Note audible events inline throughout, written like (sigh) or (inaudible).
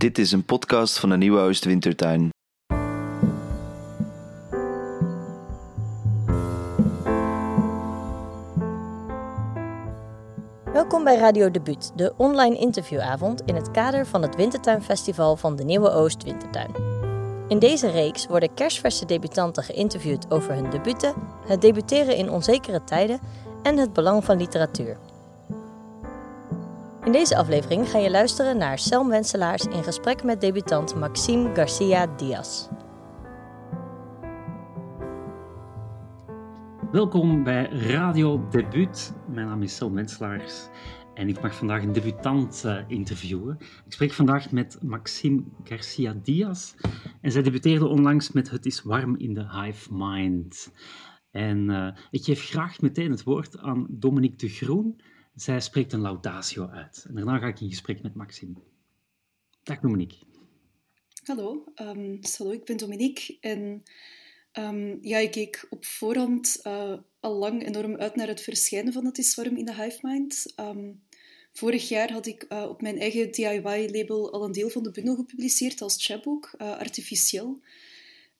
Dit is een podcast van de Nieuwe Oostwintertuin. Welkom bij Radio Debuut, de online interviewavond in het kader van het Wintertuinfestival van de Nieuwe Oost Wintertuin. In deze reeks worden kerstverse debutanten geïnterviewd over hun debuten, het debuteren in onzekere tijden en het belang van literatuur. In deze aflevering ga je luisteren naar Selm Wenselaars in gesprek met debutant Maxime Garcia Diaz. Welkom bij Radio Debuut. Mijn naam is Selm Wenselaars en ik mag vandaag een debutant uh, interviewen. Ik spreek vandaag met Maxime Garcia Diaz en zij debuteerde onlangs met Het is warm in de Hive Mind. En uh, ik geef graag meteen het woord aan Dominique de Groen. Zij spreekt een laudatio uit. En daarna ga ik in gesprek met Maxime. Dag Dominique. Hallo, um, hallo ik ben Dominique. En um, ja, ik keek op voorhand uh, al lang enorm uit naar het verschijnen van Het is warm in de Hive Mind. Um, vorig jaar had ik uh, op mijn eigen DIY-label al een deel van de bundel gepubliceerd als chapbook, uh, artificieel.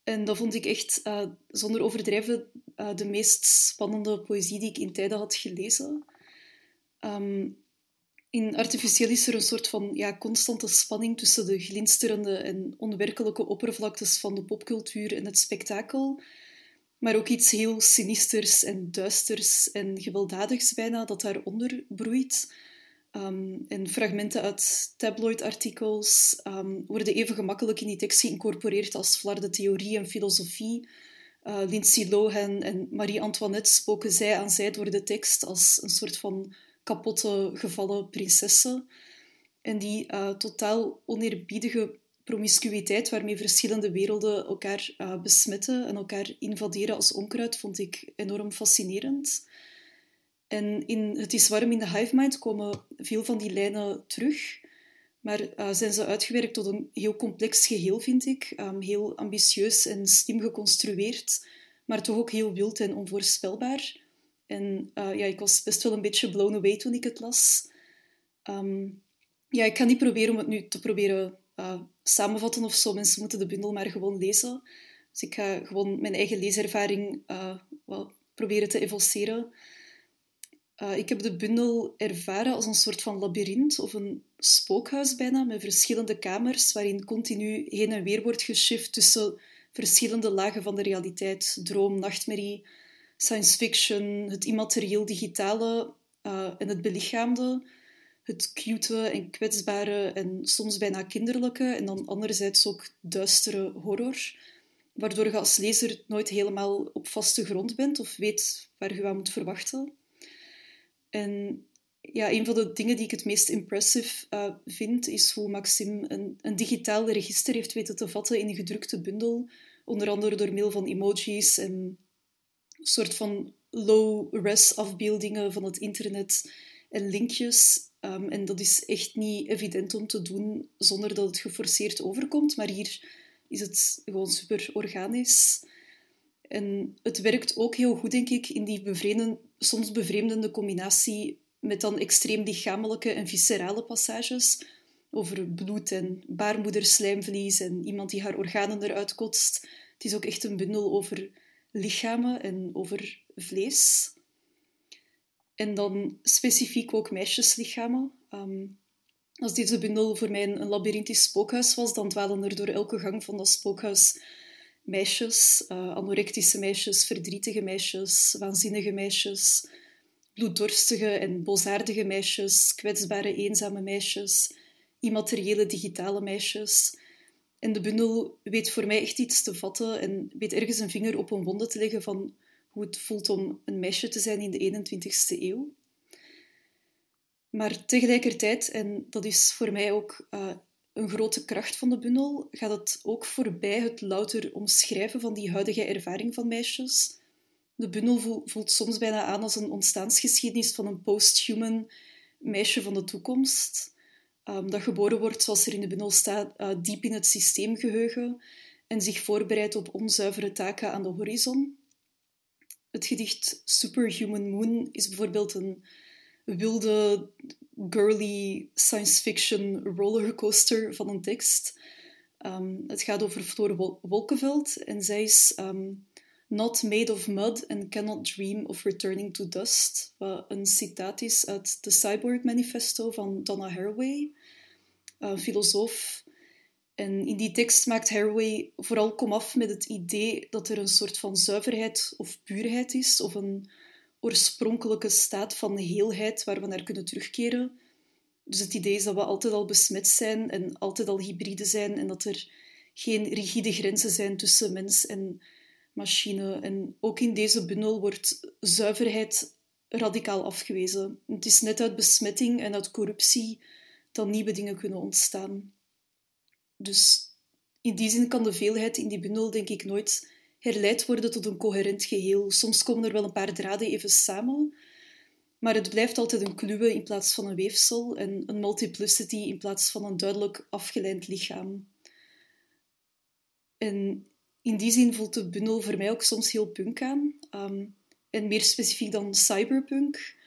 En dat vond ik echt, zonder overdrijven, de meest spannende poëzie die ik in tijden had gelezen. Um, in artificieel is er een soort van ja, constante spanning tussen de glinsterende en onwerkelijke oppervlaktes van de popcultuur en het spektakel, maar ook iets heel sinisters en duisters en gewelddadigs bijna dat daaronder broeit. Um, en fragmenten uit tabloidartikels um, worden even gemakkelijk in die tekst geïncorporeerd als flarde theorie en filosofie. Uh, Lindsay Lohan en Marie-Antoinette spoken zij aan zij door de tekst als een soort van kapotte gevallen prinsessen. En die uh, totaal oneerbiedige promiscuïteit waarmee verschillende werelden elkaar uh, besmetten en elkaar invaderen als onkruid, vond ik enorm fascinerend. En in Het is warm in de hive mind komen veel van die lijnen terug, maar uh, zijn ze uitgewerkt tot een heel complex geheel, vind ik. Um, heel ambitieus en slim geconstrueerd, maar toch ook heel wild en onvoorspelbaar. En uh, ja, ik was best wel een beetje blown away toen ik het las. Um, ja, ik ga niet proberen om het nu te proberen uh, samenvatten of zo. Mensen moeten de bundel maar gewoon lezen. Dus ik ga gewoon mijn eigen leeservaring uh, wel proberen te evoceren. Ik heb de bundel ervaren als een soort van labyrint of een spookhuis bijna, met verschillende kamers waarin continu heen en weer wordt geshift tussen verschillende lagen van de realiteit. Droom, nachtmerrie, science fiction, het immaterieel digitale uh, en het belichaamde, het cute en kwetsbare en soms bijna kinderlijke en dan anderzijds ook duistere horror, waardoor je als lezer nooit helemaal op vaste grond bent of weet waar je aan moet verwachten. En ja, een van de dingen die ik het meest impressive uh, vind, is hoe Maxime een, een digitaal register heeft weten te vatten in een gedrukte bundel, onder andere door middel van emojis en soort van low-res afbeeldingen van het internet en linkjes. Um, en dat is echt niet evident om te doen zonder dat het geforceerd overkomt, maar hier is het gewoon super organisch. En het werkt ook heel goed, denk ik, in die soms bevreemdende combinatie met dan extreem lichamelijke en viscerale passages over bloed en baarmoederslijmvlies en iemand die haar organen eruit kotst. Het is ook echt een bundel over lichamen en over vlees. En dan specifiek ook meisjeslichamen. Um, als deze bundel voor mij een, labyrinthisch spookhuis was, dan dwalen er door elke gang van dat spookhuis meisjes, uh, anorectische meisjes, verdrietige meisjes, waanzinnige meisjes, bloeddorstige en bozaardige meisjes, kwetsbare, eenzame meisjes, immateriële digitale meisjes. En de bundel weet voor mij echt iets te vatten en weet ergens een vinger op een wonde te leggen van hoe het voelt om een meisje te zijn in de 21ste eeuw. Maar tegelijkertijd, en dat is voor mij ook uh, een grote kracht van de bundel, gaat het ook voorbij het louter omschrijven van die huidige ervaring van meisjes. De bundel voelt soms bijna aan als een ontstaansgeschiedenis van een post-human meisje van de toekomst. Um, dat geboren wordt, zoals er in de bundel staat, uh, diep in het systeemgeheugen en zich voorbereidt op onzuivere taken aan de horizon. Het gedicht Superhuman Moon is bijvoorbeeld een wilde, girly science fiction rollercoaster van een tekst. Ehm, het gaat over Floor Wolkenveld en zij is ehm, not made of mud and cannot dream of returning to dust. Wat een citaat is uit de Cyborg Manifesto van Donna Haraway, een filosoof. En in die tekst maakt Haraway vooral komaf met het idee dat er een soort van zuiverheid of puurheid is, of een oorspronkelijke staat van heelheid waar we naar kunnen terugkeren. Dus het idee is dat we altijd al besmet zijn en altijd al hybride zijn en dat er geen rigide grenzen zijn tussen mens en machine. En ook in deze bundel wordt zuiverheid radicaal afgewezen. Het is net uit besmetting en uit corruptie dat nieuwe dingen kunnen ontstaan. Dus in die zin kan de veelheid in die bundel, denk ik, nooit herleid worden tot een coherent geheel. Soms komen er wel een paar draden even samen, maar het blijft altijd een kluwe in plaats van een weefsel en een multiplicity in plaats van een duidelijk afgeleid lichaam. En in die zin voelt de bundel voor mij ook soms heel punk aan. Ehm, en meer specifiek dan cyberpunk.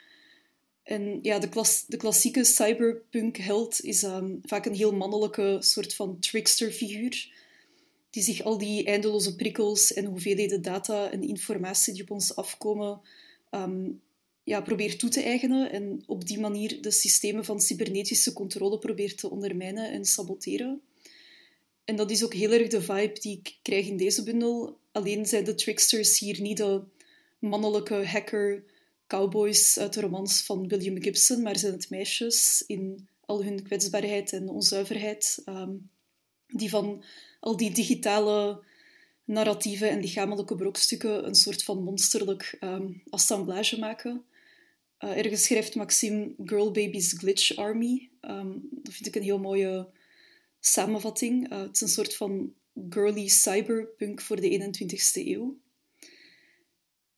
En ja, de, klas de klassieke cyberpunk-held is um, vaak een heel mannelijke soort van trickster-figuur die zich al die eindeloze prikkels en hoeveelheden data en informatie die op ons afkomen, um, ja, probeert toe te eigenen en op die manier de systemen van cybernetische controle probeert te ondermijnen en saboteren. En dat is ook heel erg de vibe die ik krijg in deze bundel. Alleen zijn de tricksters hier niet de mannelijke hacker cowboys uit de romans van William Gibson, maar zijn het meisjes in al hun kwetsbaarheid en onzuiverheid, um, die van al die digitale narratieven en lichamelijke brokstukken een soort van monsterlijk um, assemblage maken. Uh, ergens schrijft Maxime Girl Baby's Glitch Army. Um, dat vind ik een heel mooie samenvatting. Het is een soort van girly cyberpunk voor de 21ste eeuw.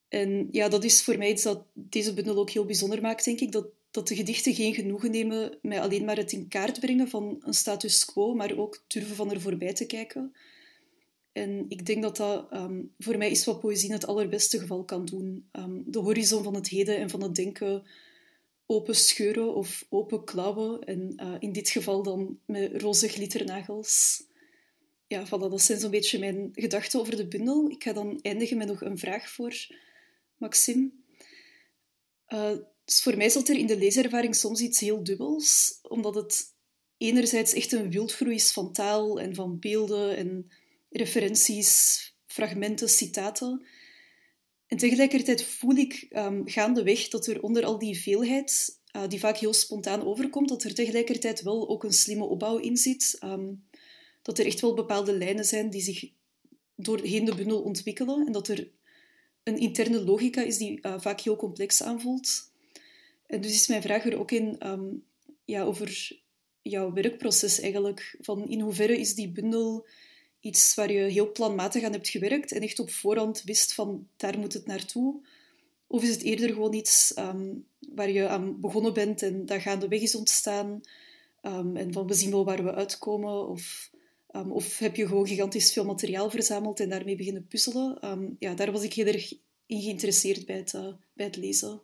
En ja, dat is voor mij iets dat deze bundel ook heel bijzonder maakt, denk ik. Dat, dat de gedichten geen genoegen nemen met alleen maar het in kaart brengen van een status quo, maar ook durven van er voorbij te kijken. En ik denk dat dat ehm, voor mij is wat poëzie in het allerbeste geval kan doen. Um, de horizon van het heden en van het denken open scheuren of open klauwen. En uh, in dit geval dan met roze glitternagels. Ja, voilà, dat zijn zo'n beetje mijn gedachten over de bundel. Ik ga dan eindigen met nog een vraag voor Maxime. Uh, dus voor mij zat er in de leeservaring soms iets heel dubbels, omdat het enerzijds echt een wildgroei is van taal en van beelden en referenties, fragmenten, citaten. En tegelijkertijd voel ik um, gaandeweg dat er onder al die veelheid, uh, die vaak heel spontaan overkomt, dat er tegelijkertijd wel ook een slimme opbouw in zit. Um, dat er echt wel bepaalde lijnen zijn die zich doorheen de bundel ontwikkelen en dat er een interne logica is die uh, vaak heel complex aanvoelt. En dus is mijn vraag er ook in um, ja, over jouw werkproces eigenlijk. Van in hoeverre is die bundel iets waar je heel planmatig aan hebt gewerkt en echt op voorhand wist van daar moet het naartoe? Of is het eerder gewoon iets um, waar je aan begonnen bent en dat gaandeweg is ontstaan um, en van we zien wel waar we uitkomen? Of, um, of heb je gewoon gigantisch veel materiaal verzameld en daarmee beginnen puzzelen? ja, daar was ik heel erg in geïnteresseerd bij het, uh, bij het lezen.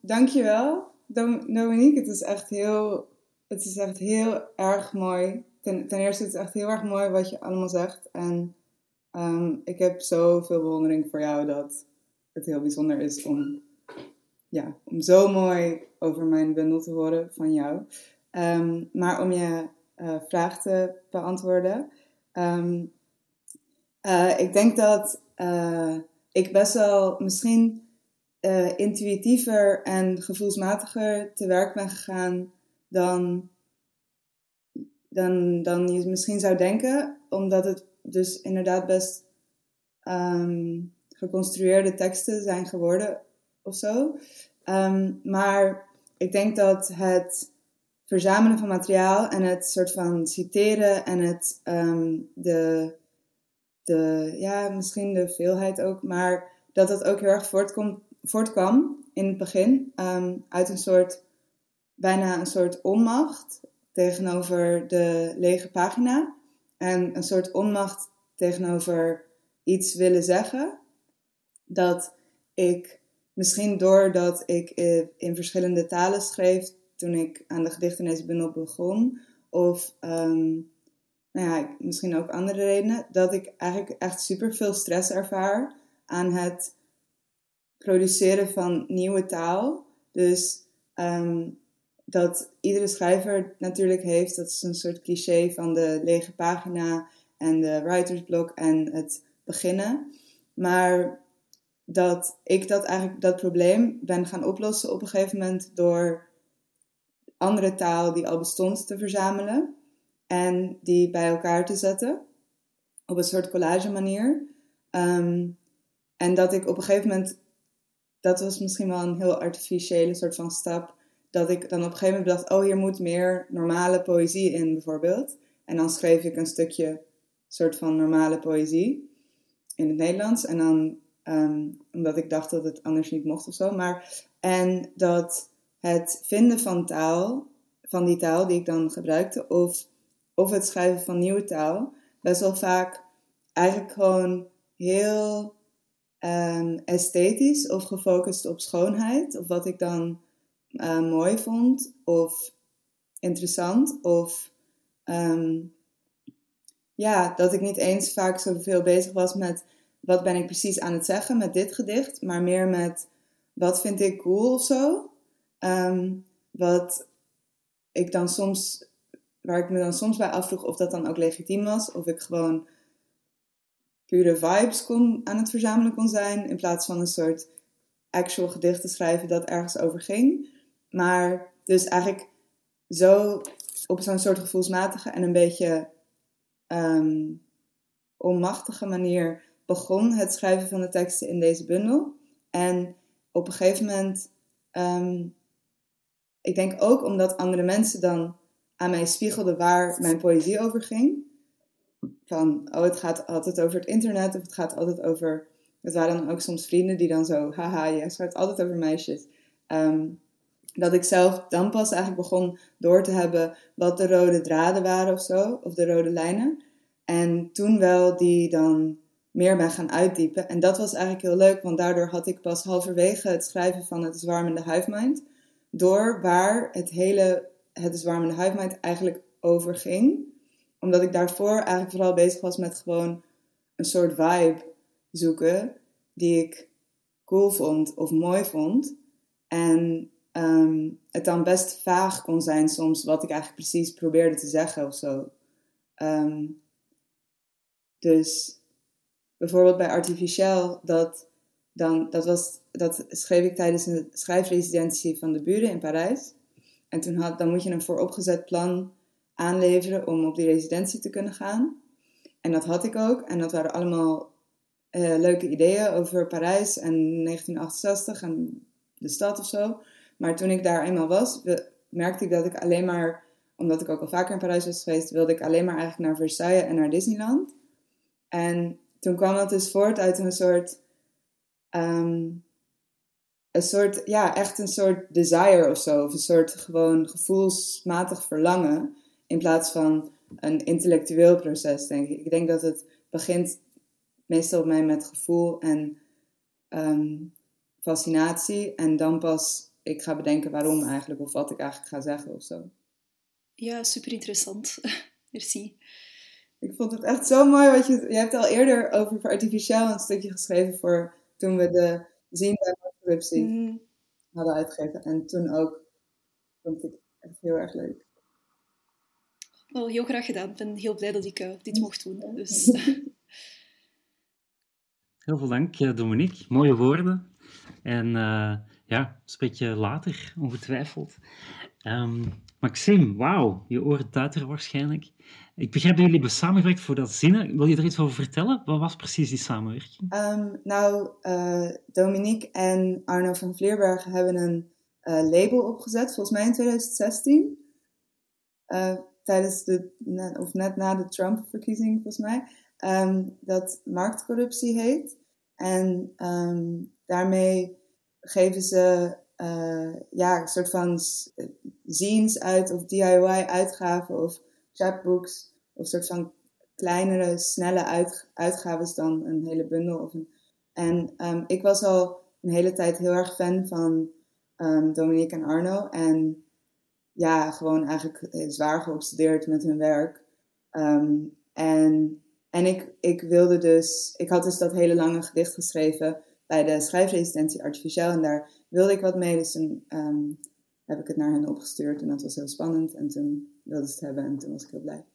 Dankjewel, Dominique. Het is echt heel, het is echt heel erg mooi. Ten, ten eerste, het is echt heel erg mooi wat je allemaal zegt. En um, ik heb zoveel bewondering voor jou dat het heel bijzonder is om, ja, om zo mooi over mijn bundel te horen van jou. Um, maar om je uh, vraag te beantwoorden. Uh, ik denk dat uh, ik best wel misschien intuïtiever en gevoelsmatiger te werk ben gegaan dan, dan, dan je misschien zou denken. Omdat het dus inderdaad best um, geconstrueerde teksten zijn geworden of zo. Um, maar ik denk dat het verzamelen van materiaal en het soort van citeren en het um, de, de, ja, misschien de veelheid ook, maar dat dat ook heel erg voortkomt voortkwam in het begin uit een soort, bijna een soort onmacht tegenover de lege pagina. En een soort onmacht tegenover iets willen zeggen. Dat ik misschien doordat ik in verschillende talen schreef toen ik aan de gedichten in deze bundel begon. Of ehm, nou ja, misschien ook andere redenen. Dat ik eigenlijk echt super veel stress ervaar aan het produceren van nieuwe taal. Dus ehm, dat iedere schrijver natuurlijk heeft, dat is een soort cliché van de lege pagina en de writersblok en het beginnen. Maar dat ik dat eigenlijk dat probleem ben gaan oplossen op een gegeven moment door andere taal die al bestond te verzamelen en die bij elkaar te zetten op een soort collage manier. Ehm, en dat ik op een gegeven moment, dat was misschien wel een heel artificiële soort van stap, dat ik dan op een gegeven moment dacht, oh hier moet meer normale poëzie in bijvoorbeeld. En dan schreef ik een stukje soort van normale poëzie in het Nederlands. En dan, ehm, omdat ik dacht dat het anders niet mocht of zo. Maar, en dat het vinden van taal, van die taal die ik dan gebruikte, of, of het schrijven van nieuwe taal, best wel vaak eigenlijk gewoon heel um, esthetisch of gefocust op schoonheid. Of wat ik dan uh, mooi vond, of interessant, of ehm, ja, dat ik niet eens vaak zoveel bezig was met wat ben ik precies aan het zeggen met dit gedicht, maar meer met wat vind ik cool of zo. Ehm, wat ik dan soms, waar ik me dan soms bij afvroeg of dat dan ook legitiem was, of ik gewoon pure vibes kon, aan het verzamelen kon zijn, in plaats van een soort actual gedicht te schrijven dat ergens over ging. Maar dus eigenlijk zo op zo'n soort gevoelsmatige en een beetje um, onmachtige manier begon het schrijven van de teksten in deze bundel. En op een gegeven moment, ehm, ik denk ook omdat andere mensen dan aan mij spiegelden waar mijn poëzie over ging. Van, oh, het gaat altijd over het internet of het gaat altijd over. Het waren dan ook soms vrienden die dan zo, haha, je schrijft altijd over meisjes. Ehm, dat ik zelf dan pas eigenlijk begon door te hebben wat de rode draden waren of zo, of de rode lijnen. En toen wel die dan meer ben gaan uitdiepen. En dat was eigenlijk heel leuk, want daardoor had ik pas halverwege het schrijven van Het is warm in de huifmind, door waar het hele Het is warm in de huifmind eigenlijk over ging. Omdat ik daarvoor eigenlijk vooral bezig was met gewoon een soort vibe zoeken die ik cool vond of mooi vond. En um, het dan best vaag kon zijn soms wat ik eigenlijk precies probeerde te zeggen of zo. Um, dus bijvoorbeeld bij Artificiel, dat, dan, dat, was, dat schreef ik tijdens een schrijfresidentie van de buren in Parijs. En toen had, dan moet je een vooropgezet plan aanleveren om op die residentie te kunnen gaan. En dat had ik ook. En dat waren allemaal uh, leuke ideeën over Parijs en 1968 en de stad of zo. Maar toen ik daar eenmaal was, merkte ik dat ik alleen maar, omdat ik ook al vaker in Parijs was geweest, wilde ik alleen maar eigenlijk naar Versailles en naar Disneyland. En toen kwam dat dus voort uit een soort, ehm, een soort, ja, echt een soort desire of zo. Of een soort gewoon gevoelsmatig verlangen. In plaats van een intellectueel proces, denk ik. Ik denk dat het begint meestal bij mij met gevoel en ehm, fascinatie. En dan pas ik ga bedenken waarom eigenlijk, of wat ik eigenlijk ga zeggen of zo. Ja, super interessant. (laughs) Merci. Ik vond het echt zo mooi wat je... Je hebt al eerder over artificieel een stukje geschreven voor toen we de zien bij corruptie mm. hadden uitgegeven. En toen ook vond ik het echt heel erg leuk. Wel, heel graag gedaan. Ik ben heel blij dat ik uh, dit mocht doen. Dus. (laughs) heel veel dank, eh, Dominique. Mooie woorden. En uh, ja, spreek je later, ongetwijfeld. Um, Maxime, wauw, je oren tuiteren waarschijnlijk. Ik begrijp dat jullie hebben samengewerkt voor dat zinnen. Wil je er iets over vertellen? Wat was precies die samenwerking? Um, nou, uh, Dominique en Arno van Vleerberg hebben een uh, label opgezet, volgens mij in 2016. Uh, eh, tijdens de, of net na de Trump-verkiezing, volgens mij. Um, dat marktcorruptie heet. En daarmee geven ze ja, een soort van zines uit of DIY-uitgaven of chapbooks of soort van kleinere, snelle uit, uitgaves dan een hele bundel. Of een, en um, ik was al een hele tijd heel erg fan van um, Dominique en Arno. En ja, gewoon eigenlijk zwaar geobsedeerd met hun werk. Ehm, en en ik, ik wilde dus, ik had dus dat hele lange gedicht geschreven bij de schrijfresistentie Artificieel. En daar wilde ik wat mee. Dus toen ehm, heb ik het naar hen opgestuurd. En dat was heel spannend. En toen wilden ze het hebben en toen was ik heel blij.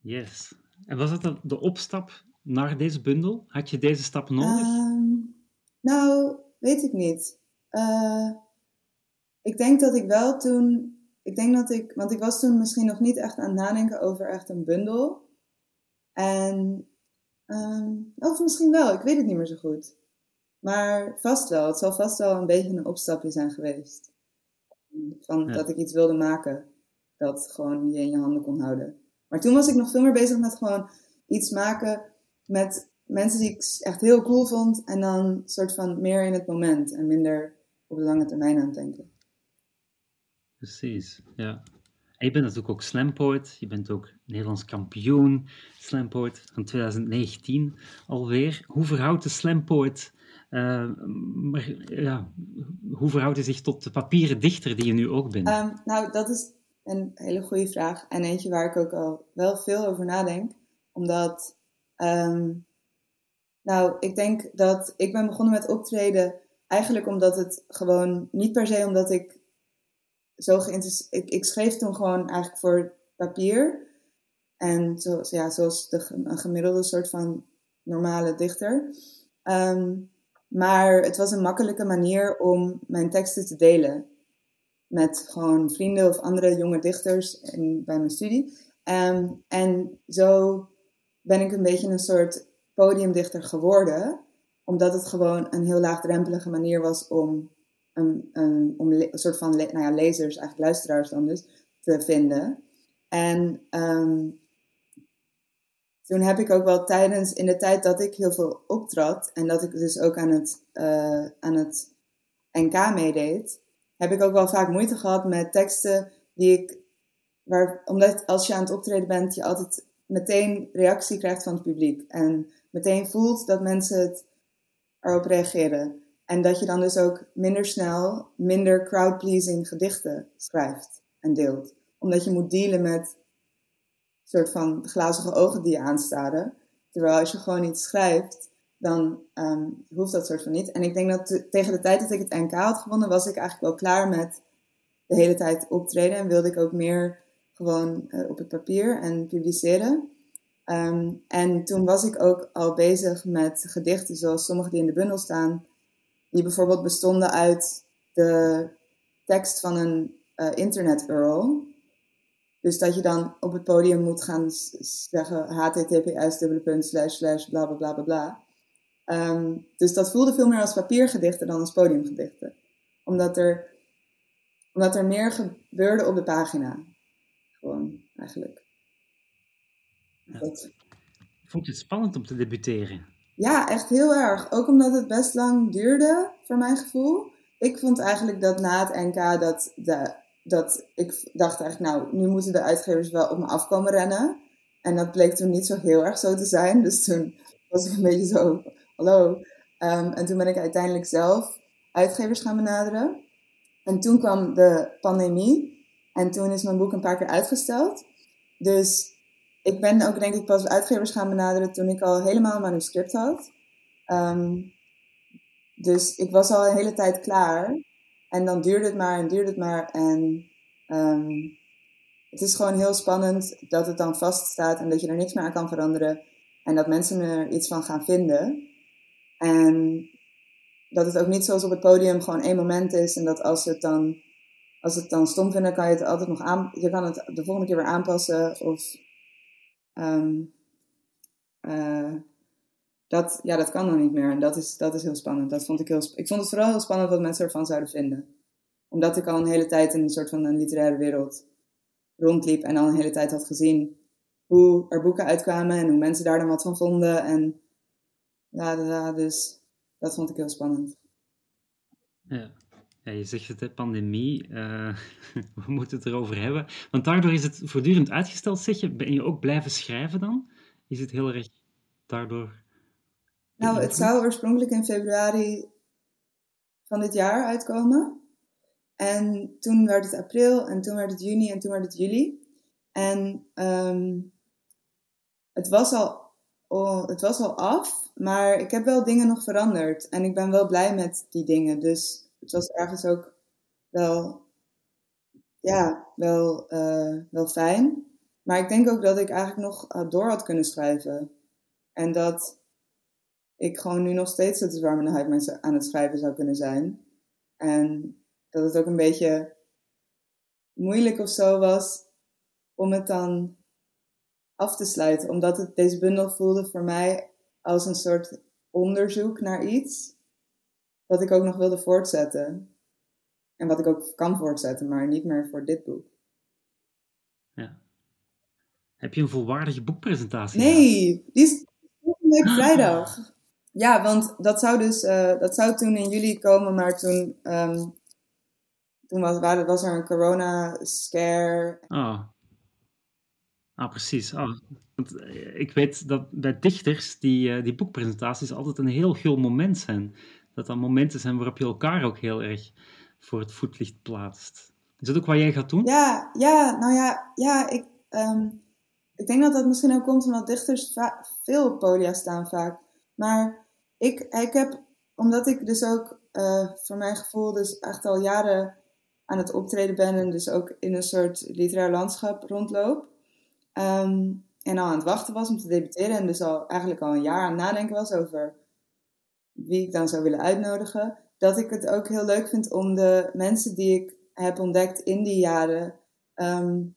Yes. En was dat de opstap naar deze bundel? Had je deze stap nodig? Um, nou, weet ik niet. Uh, ik denk dat ik wel toen, ik denk dat ik, want ik was toen misschien nog niet echt aan het nadenken over echt een bundel. En, um, of misschien wel, ik weet het niet meer zo goed. Maar vast wel, het zal vast wel een beetje een opstapje zijn geweest. Van dat ik iets wilde maken dat gewoon je in je handen kon houden. Maar toen was ik nog veel meer bezig met gewoon iets maken met mensen die ik echt heel cool vond. En dan soort van meer in het moment en minder op de lange termijn aan het denken. Precies, ja. Je bent natuurlijk ook slampoet. Je bent ook Nederlands kampioen slampoet van 2019 alweer. Hoe verhoudt de slampoet uh, maar, ja, hoe verhoudt hij zich tot de papieren dichter die je nu ook bent? Um, nou, dat is een hele goede vraag. En eentje waar ik ook al wel veel over nadenk. Omdat, um, nou, ik denk dat ik ben begonnen met optreden eigenlijk omdat het gewoon, niet per se omdat ik zo. Ik, ik schreef toen gewoon eigenlijk voor papier. En zoals, ja, zoals een gemiddelde soort van normale dichter. Um, maar het was een makkelijke manier om mijn teksten te delen. Met gewoon vrienden of andere jonge dichters in, bij mijn studie. Um, en zo ben ik een beetje een soort podiumdichter geworden. Omdat het gewoon een heel laagdrempelige manier was om om een soort van nou ja, lezers, eigenlijk luisteraars dan dus, te vinden. En um, toen heb ik ook wel tijdens, in de tijd dat ik heel veel optrad en dat ik dus ook aan het, uh, aan het NK meedeed, heb ik ook wel vaak moeite gehad met teksten die ik, waar, omdat als je aan het optreden bent, je altijd meteen reactie krijgt van het publiek en meteen voelt dat mensen het erop reageren. En dat je dan dus ook minder snel, minder crowd-pleasing gedichten schrijft en deelt. Omdat je moet dealen met soort van glazige ogen die je aanstaren. Terwijl als je gewoon iets schrijft, dan um, hoeft dat soort van niet. En ik denk dat tegen de tijd dat ik het NK had gewonnen, was ik eigenlijk wel klaar met de hele tijd optreden. En wilde ik ook meer gewoon uh, op het papier en publiceren. Um, en toen was ik ook al bezig met gedichten zoals sommige die in de bundel staan. Die bijvoorbeeld bestonden uit de tekst van een uh, internet-earl. Dus dat je dan op het podium moet gaan zeggen https slash slash bla bla bla bla um, dus dat voelde veel meer als papiergedichten dan als podiumgedichten. Omdat er, omdat er meer gebeurde op de pagina. Gewoon, eigenlijk. Ja. Vond je het spannend om te debuteren? Ja, echt heel erg. Ook omdat het best lang duurde, voor mijn gevoel. Ik vond eigenlijk dat na het NK dat de dat ik dacht eigenlijk, nou, nu moeten de uitgevers wel op me afkomen rennen. En dat bleek toen niet zo heel erg zo te zijn. Dus toen was ik een beetje zo, hallo. Um, en toen ben ik uiteindelijk zelf uitgevers gaan benaderen. En toen kwam de pandemie. En toen is mijn boek een paar keer uitgesteld. Dus ik ben ook denk ik pas uitgevers gaan benaderen toen ik al helemaal een manuscript had. Um, dus ik was al een hele tijd klaar. En dan duurde het maar en duurde het maar. En um, het is gewoon heel spannend dat het dan vaststaat en dat je er niks meer aan kan veranderen. En dat mensen er iets van gaan vinden. En dat het ook niet zoals op het podium gewoon één moment is. En dat als het dan, als het dan stom vinden, kan je het altijd nog aan. Je kan het de volgende keer weer aanpassen. Of um, uh, dat, ja, dat kan dan niet meer. En dat is, dat is heel spannend. Dat vond ik, heel, ik vond het vooral heel spannend wat mensen ervan zouden vinden. Omdat ik al een hele tijd in een soort van een literaire wereld rondliep en al een hele tijd had gezien hoe er boeken uitkwamen en hoe mensen daar dan wat van vonden. En ja dus dat vond ik heel spannend. Ja. Ja, je zegt het, de pandemie. Uh, (laughs) we moeten het erover hebben. Want daardoor is het voortdurend uitgesteld, zeg je. Ben je ook blijven schrijven dan? Is het heel erg daardoor nou, het zou oorspronkelijk in februari van dit jaar uitkomen. En toen werd het april en toen werd het juni en toen werd het juli. En ehm, het, was al, oh, het was al af, maar ik heb wel dingen nog veranderd. En ik ben wel blij met die dingen. Dus het was ergens ook wel, ja, wel, uh, wel fijn. Maar ik denk ook dat ik eigenlijk nog door had kunnen schrijven. En dat ik gewoon nu nog steeds het warme huid aan het schrijven zou kunnen zijn. En dat het ook een beetje moeilijk of zo was om het dan af te sluiten. Omdat het, deze bundel voelde voor mij als een soort onderzoek naar iets. Wat ik ook nog wilde voortzetten. En wat ik ook kan voortzetten, maar niet meer voor dit boek. Ja. Heb je een volwaardige boekpresentatie? Nee, die is volgende week vrijdag. Ja, want dat zou dus uh, dat zou toen in juli komen, maar toen, um, toen was, was er een corona-scare. Oh. Ah, precies. Oh. Want eh, ik weet dat bij dichters die, uh, die boekpresentaties altijd een heel gul moment zijn. Dat dat momenten zijn waarop je elkaar ook heel erg voor het voetlicht plaatst. Is dat ook wat jij gaat doen? Ja, ja nou ja, ja ik, um, ik denk dat dat misschien ook komt omdat dichters veel op podia staan vaak. Maar ik, ik heb, omdat ik dus ook uh, voor mijn gevoel dus echt al jaren aan het optreden ben en dus ook in een soort literair landschap rondloop. Um, en al aan het wachten was om te debuteren en dus al eigenlijk al een jaar aan het nadenken was over wie ik dan zou willen uitnodigen. Dat ik het ook heel leuk vind om de mensen die ik heb ontdekt in die jaren. Um,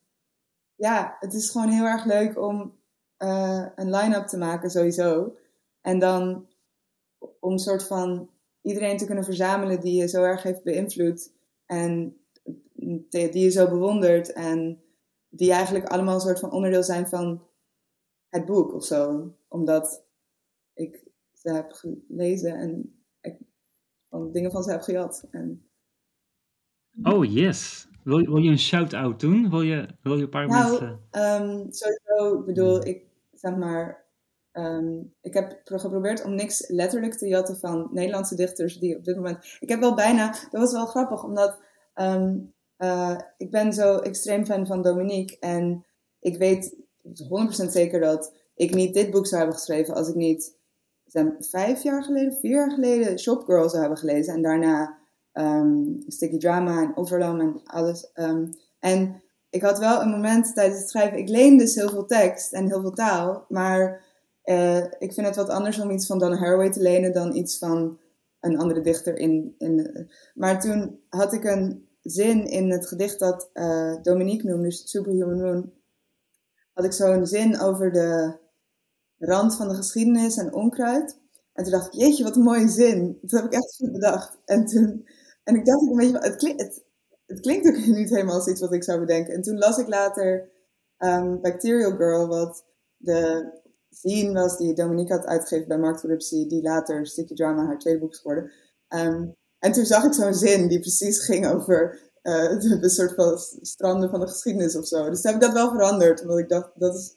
ja, het is gewoon heel erg leuk om uh, een line-up te maken sowieso. En dan om soort van iedereen te kunnen verzamelen die je zo erg heeft beïnvloed. En die je zo bewondert. En die eigenlijk allemaal een soort van onderdeel zijn van het boek of zo. Omdat ik ze heb gelezen en ik van dingen van ze heb gehad. En... Oh, yes. Wil, wil je een shout-out doen? Wil je, wil je een paar nou, mensen... Um, sowieso, ik bedoel, ik zeg maar... Um, ik heb geprobeerd om niks letterlijk te jatten van Nederlandse dichters die op dit moment... Ik heb wel bijna... Dat was wel grappig, omdat... Um, uh, ik ben zo extreem fan van Dominique. En ik weet 100% zeker dat ik niet dit boek zou hebben geschreven als ik niet zijn vijf jaar geleden, vier jaar geleden Shopgirl zou hebben gelezen. En daarna um, Sticky Drama en Overlam en alles. Um, en ik had wel een moment tijdens het schrijven, ik leen dus heel veel tekst en heel veel taal. Maar uh, ik vind het wat anders om iets van Donna Haraway te lenen dan iets van een andere dichter. In, in, maar toen had ik een zin in het gedicht dat uh, Dominique noemde, Superhuman Moon, had ik zo'n zin over de rand van de geschiedenis en onkruid. En toen dacht ik, jeetje, wat een mooie zin. Dat heb ik echt goed bedacht. En, toen, en ik dacht een beetje, het, het, klinkt ook (laughs) niet helemaal als iets wat ik zou bedenken. En toen las ik later um, Bacterial Girl, wat de zine was die Dominique had uitgegeven bij Mark Rupsi, die later Sticky Drama haar tweede boek is geworden. Um, en toen zag ik zo'n zin die precies ging over (laughs) uh, de, soort van stranden van de geschiedenis of zo. Dus toen heb ik dat wel veranderd, omdat ik dacht, dat is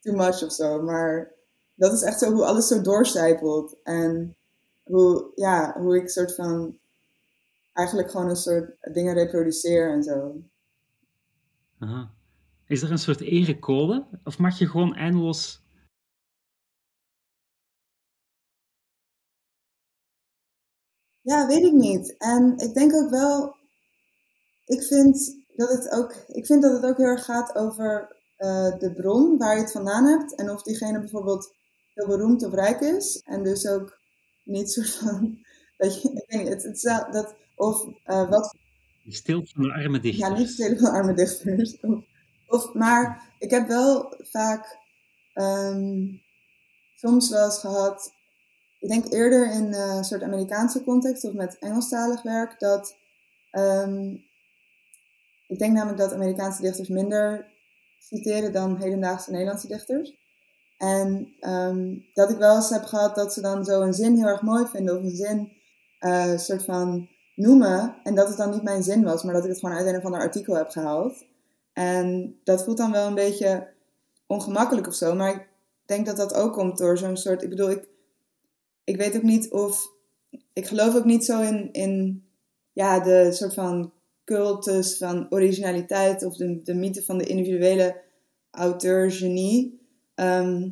too much of zo. Maar dat is echt zo hoe alles zo doorcijpelt. En hoe, ja, hoe ik soort van eigenlijk gewoon een soort dingen reproduceer en zo. Aha. Is er een soort erecode? Of mag je gewoon eindeloos Ja, weet ik niet. En ik denk ook wel, ik vind dat het ook, ik vind dat het ook heel erg gaat over uh, de bron waar je het vandaan hebt. En of diegene bijvoorbeeld heel beroemd of rijk is. En dus ook niet soort van, (laughs) dat je, ik weet niet, het, het, dat, of uh, wat... Stil van de arme dichters. Ja, niet stil van arme dichters. Of, of, maar ik heb wel vaak um, soms wel eens gehad ik denk eerder in een soort Amerikaanse context of met Engelstalig werk dat. Um, ik denk namelijk dat Amerikaanse dichters minder citeren dan hedendaagse Nederlandse dichters. En um, dat ik wel eens heb gehad dat ze dan zo een zin heel erg mooi vinden of een zin uh, soort van noemen. En dat het dan niet mijn zin was, maar dat ik het gewoon uit een of ander artikel heb gehaald. En dat voelt dan wel een beetje ongemakkelijk of zo. Maar ik denk dat dat ook komt door zo'n soort. Ik bedoel, ik, ik weet ook niet of ik geloof ook niet zo in, in ja, de soort van cultus van originaliteit of de, de mythe van de individuele auteur-genie. Ehm,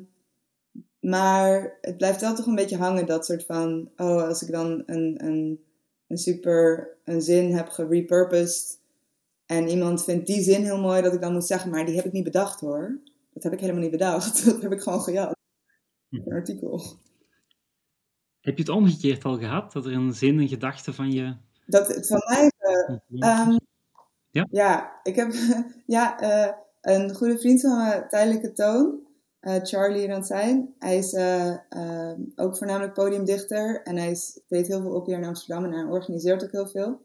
maar het blijft wel toch een beetje hangen, dat soort van, oh, als ik dan een, een, een super een zin heb gerepurposed en iemand vindt die zin heel mooi, dat ik dan moet zeggen, maar die heb ik niet bedacht hoor. Dat heb ik helemaal niet bedacht. (laughs) Dat heb ik gewoon gejat. Een artikel. Heb je het omgekeerd al gehad? Dat er een zin, een gedachte van je... Dat het van mij... Uh, ja? ja, ik heb... (laughs) ja, uh, een goede vriend van me, Tijdelijke Toon, uh, Charlie Ransijn. Hij is ook voornamelijk podiumdichter en hij is, deed heel veel op hier in Amsterdam en hij organiseert ook heel veel.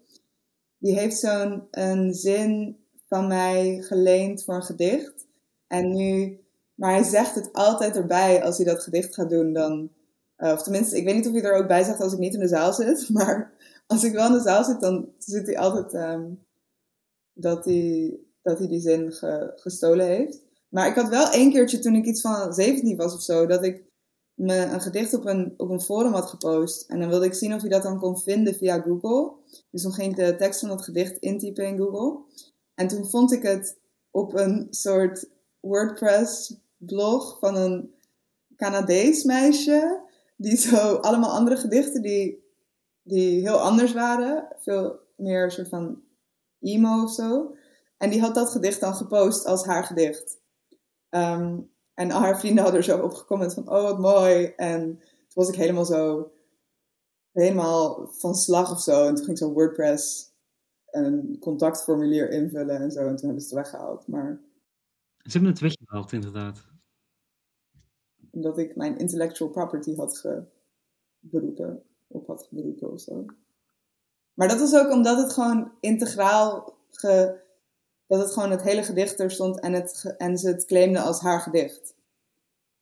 Die heeft zo'n een zin van mij geleend voor een gedicht. En nu, maar hij zegt het altijd erbij als hij dat gedicht gaat doen. Dan, of tenminste, ik weet niet of hij er ook bij zegt als ik niet in de zaal zit. (laughs) Maar als ik wel in de zaal zit, dan zit hij altijd um, dat, hij, dat hij die zin ge, gestolen heeft. Maar ik had wel één keertje toen ik iets van 17 was of zo, dat ik me een gedicht op een, op een forum had gepost. En dan wilde ik zien of hij dat dan kon vinden via Google. Dus dan ging ik de tekst van dat gedicht intypen in Google. En toen vond ik het op een soort WordPress blog van een Canadees meisje. Die zo allemaal andere gedichten die, die heel anders waren. Veel meer soort van emo of zo. En die had dat gedicht dan gepost als haar gedicht. Ehm, en al haar vrienden hadden er zo op gecomment van, oh wat mooi. En toen was ik helemaal zo, helemaal van slag of zo. En toen ging ik zo WordPress een contactformulier invullen en zo. En toen hebben ze het weggehaald. Maar ze hebben het weggehaald, inderdaad. Omdat ik mijn intellectual property had geberoepen, op had geberoepen of zo. Maar dat was ook omdat het gewoon integraal, ge, dat het gewoon het hele gedicht er stond en, het, en ze het claimden als haar gedicht.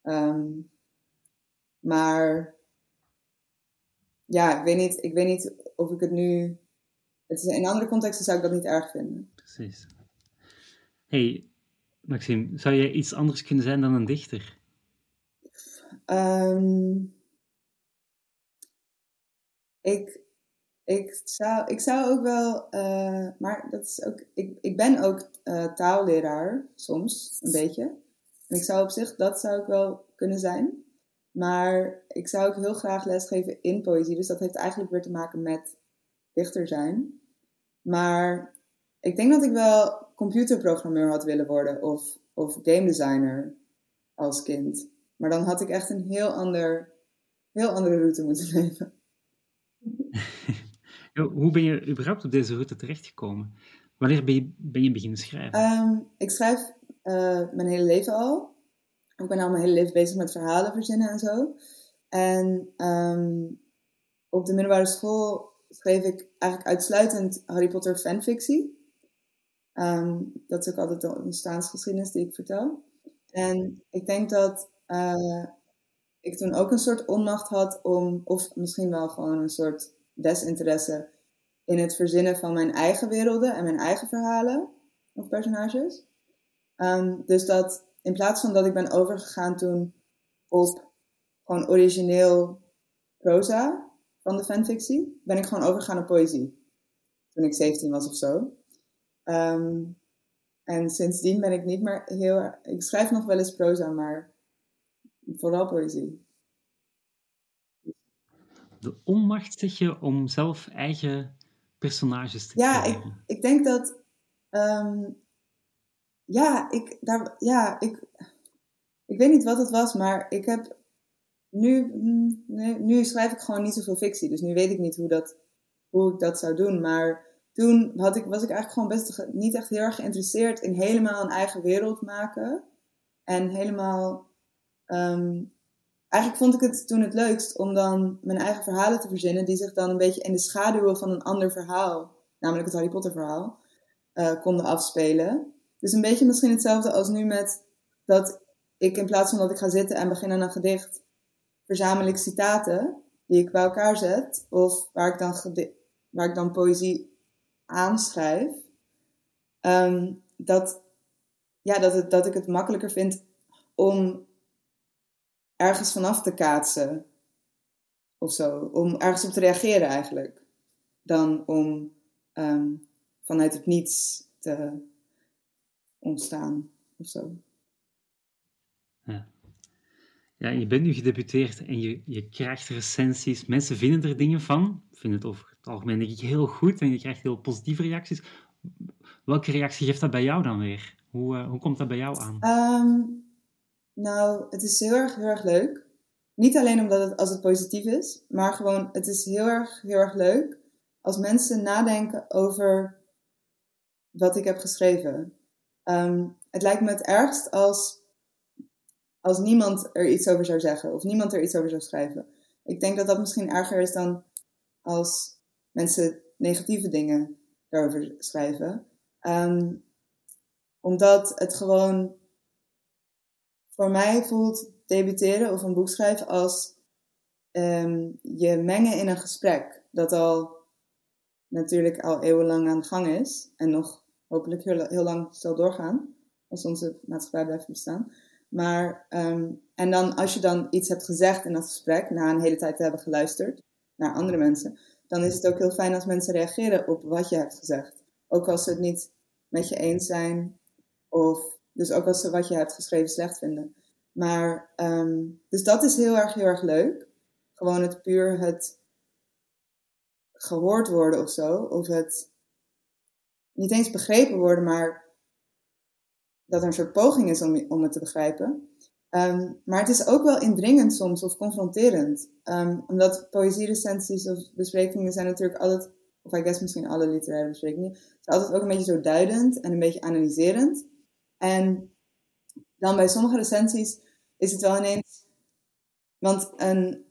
Um, maar ja, ik weet, niet, ik weet niet of ik het nu. Het is, in andere contexten zou ik dat niet erg vinden. Precies. Hey, Maxime, zou jij iets anders kunnen zijn dan een dichter? Um, ik, ik, zou, ik zou ook wel, uh, maar dat is ook, ik, ik ben ook uh, taalleraar soms, een beetje. En ik zou op zich, dat zou ik wel kunnen zijn. Maar ik zou ook heel graag lesgeven in poëzie. Dus dat heeft eigenlijk weer te maken met dichter zijn. Maar ik denk dat ik wel computerprogrammeur had willen worden of, of game designer als kind. Maar dan had ik echt een heel, ander, heel andere route moeten (laughs) nemen. (laughs) Hoe ben je überhaupt op deze route terechtgekomen? Wanneer ben je, ben je beginnen schrijven? Um, ik schrijf uh, mijn hele leven al. Ik ben al mijn hele leven bezig met verhalen verzinnen en zo. En um, op de middelbare school schreef ik eigenlijk uitsluitend Harry Potter fanfictie. Um, dat is ook altijd de ontstaansgeschiedenis die ik vertel. En ik denk dat uh, ik toen ook een soort onmacht had om, of misschien wel gewoon een soort desinteresse in het verzinnen van mijn eigen werelden en mijn eigen verhalen of personages. Um, dus dat in plaats van dat ik ben overgegaan toen op gewoon origineel proza van de fanfictie, ben ik gewoon overgegaan op poëzie. Toen ik 17 was of zo. Um, en sindsdien ben ik niet meer heel. Ik schrijf nog wel eens proza, maar vooral poëzie. De je om zelf eigen personages te ja, Ja, ik, ik denk dat. Um, ja, ik, daar, ja ik, ik weet niet wat het was, maar ik heb. Nu, nee, nu schrijf ik gewoon niet zoveel fictie, dus nu weet ik niet hoe, dat, hoe ik dat zou doen. Maar toen had ik, was ik eigenlijk gewoon best niet echt heel erg geïnteresseerd in helemaal een eigen wereld maken. En helemaal. Um, eigenlijk vond ik het toen het leukst om dan mijn eigen verhalen te verzinnen, die zich dan een beetje in de schaduwen van een ander verhaal, namelijk het Harry Potter verhaal, uh, konden afspelen. Dus een beetje misschien hetzelfde als nu met dat ik in plaats van dat ik ga zitten en begin aan een gedicht, verzamel ik citaten die ik bij elkaar zet, of waar ik dan, waar ik dan poëzie aanschrijf, um, dat, ja, dat, het, dat ik het makkelijker vind om ergens vanaf te kaatsen. of zo. Om ergens op te reageren eigenlijk. Dan om ehm, vanuit het niets te ontstaan of zo. Ja. Ja, je bent nu gedebuteerd en je, je krijgt recensies. Mensen vinden er dingen van. Vinden het over het algemeen denk ik heel goed en je krijgt heel positieve reacties. Welke reactie geeft dat bij jou dan weer? Hoe, uh, hoe komt dat bij jou aan? Ehm, nou, het is heel erg, heel erg leuk. Niet alleen omdat het als het positief is, maar gewoon het is heel erg, heel erg leuk als mensen nadenken over wat ik heb geschreven. Ehm, het lijkt me het ergst als, als niemand er iets over zou zeggen of niemand er iets over zou schrijven. Ik denk dat dat misschien erger is dan als mensen negatieve dingen daarover schrijven. Ehm, omdat het gewoon voor mij voelt debuteren of een boek schrijven als ehm, je mengen in een gesprek. Dat al natuurlijk al eeuwenlang aan de gang is en nog hopelijk heel, heel lang zal doorgaan als onze maatschappij blijft bestaan. Maar, ehm, en dan als je dan iets hebt gezegd in dat gesprek, na een hele tijd te hebben geluisterd naar andere mensen, dan is het ook heel fijn als mensen reageren op wat je hebt gezegd. Ook als ze het niet met je eens zijn, of dus ook als ze wat je hebt geschreven slecht vinden. Maar, ehm, dus dat is heel erg, heel erg leuk. Gewoon het puur het gehoord worden of zo. Of het niet eens begrepen worden, maar dat er een soort poging is om, om het te begrijpen. Ehm, maar het is ook wel indringend soms of confronterend. Um, omdat poëzierecensies of besprekingen zijn natuurlijk altijd, of ik guess misschien alle literaire besprekingen, zijn altijd ook een beetje zo duidend en een beetje analyserend. En dan bij sommige recensies is het wel ineens. Want een,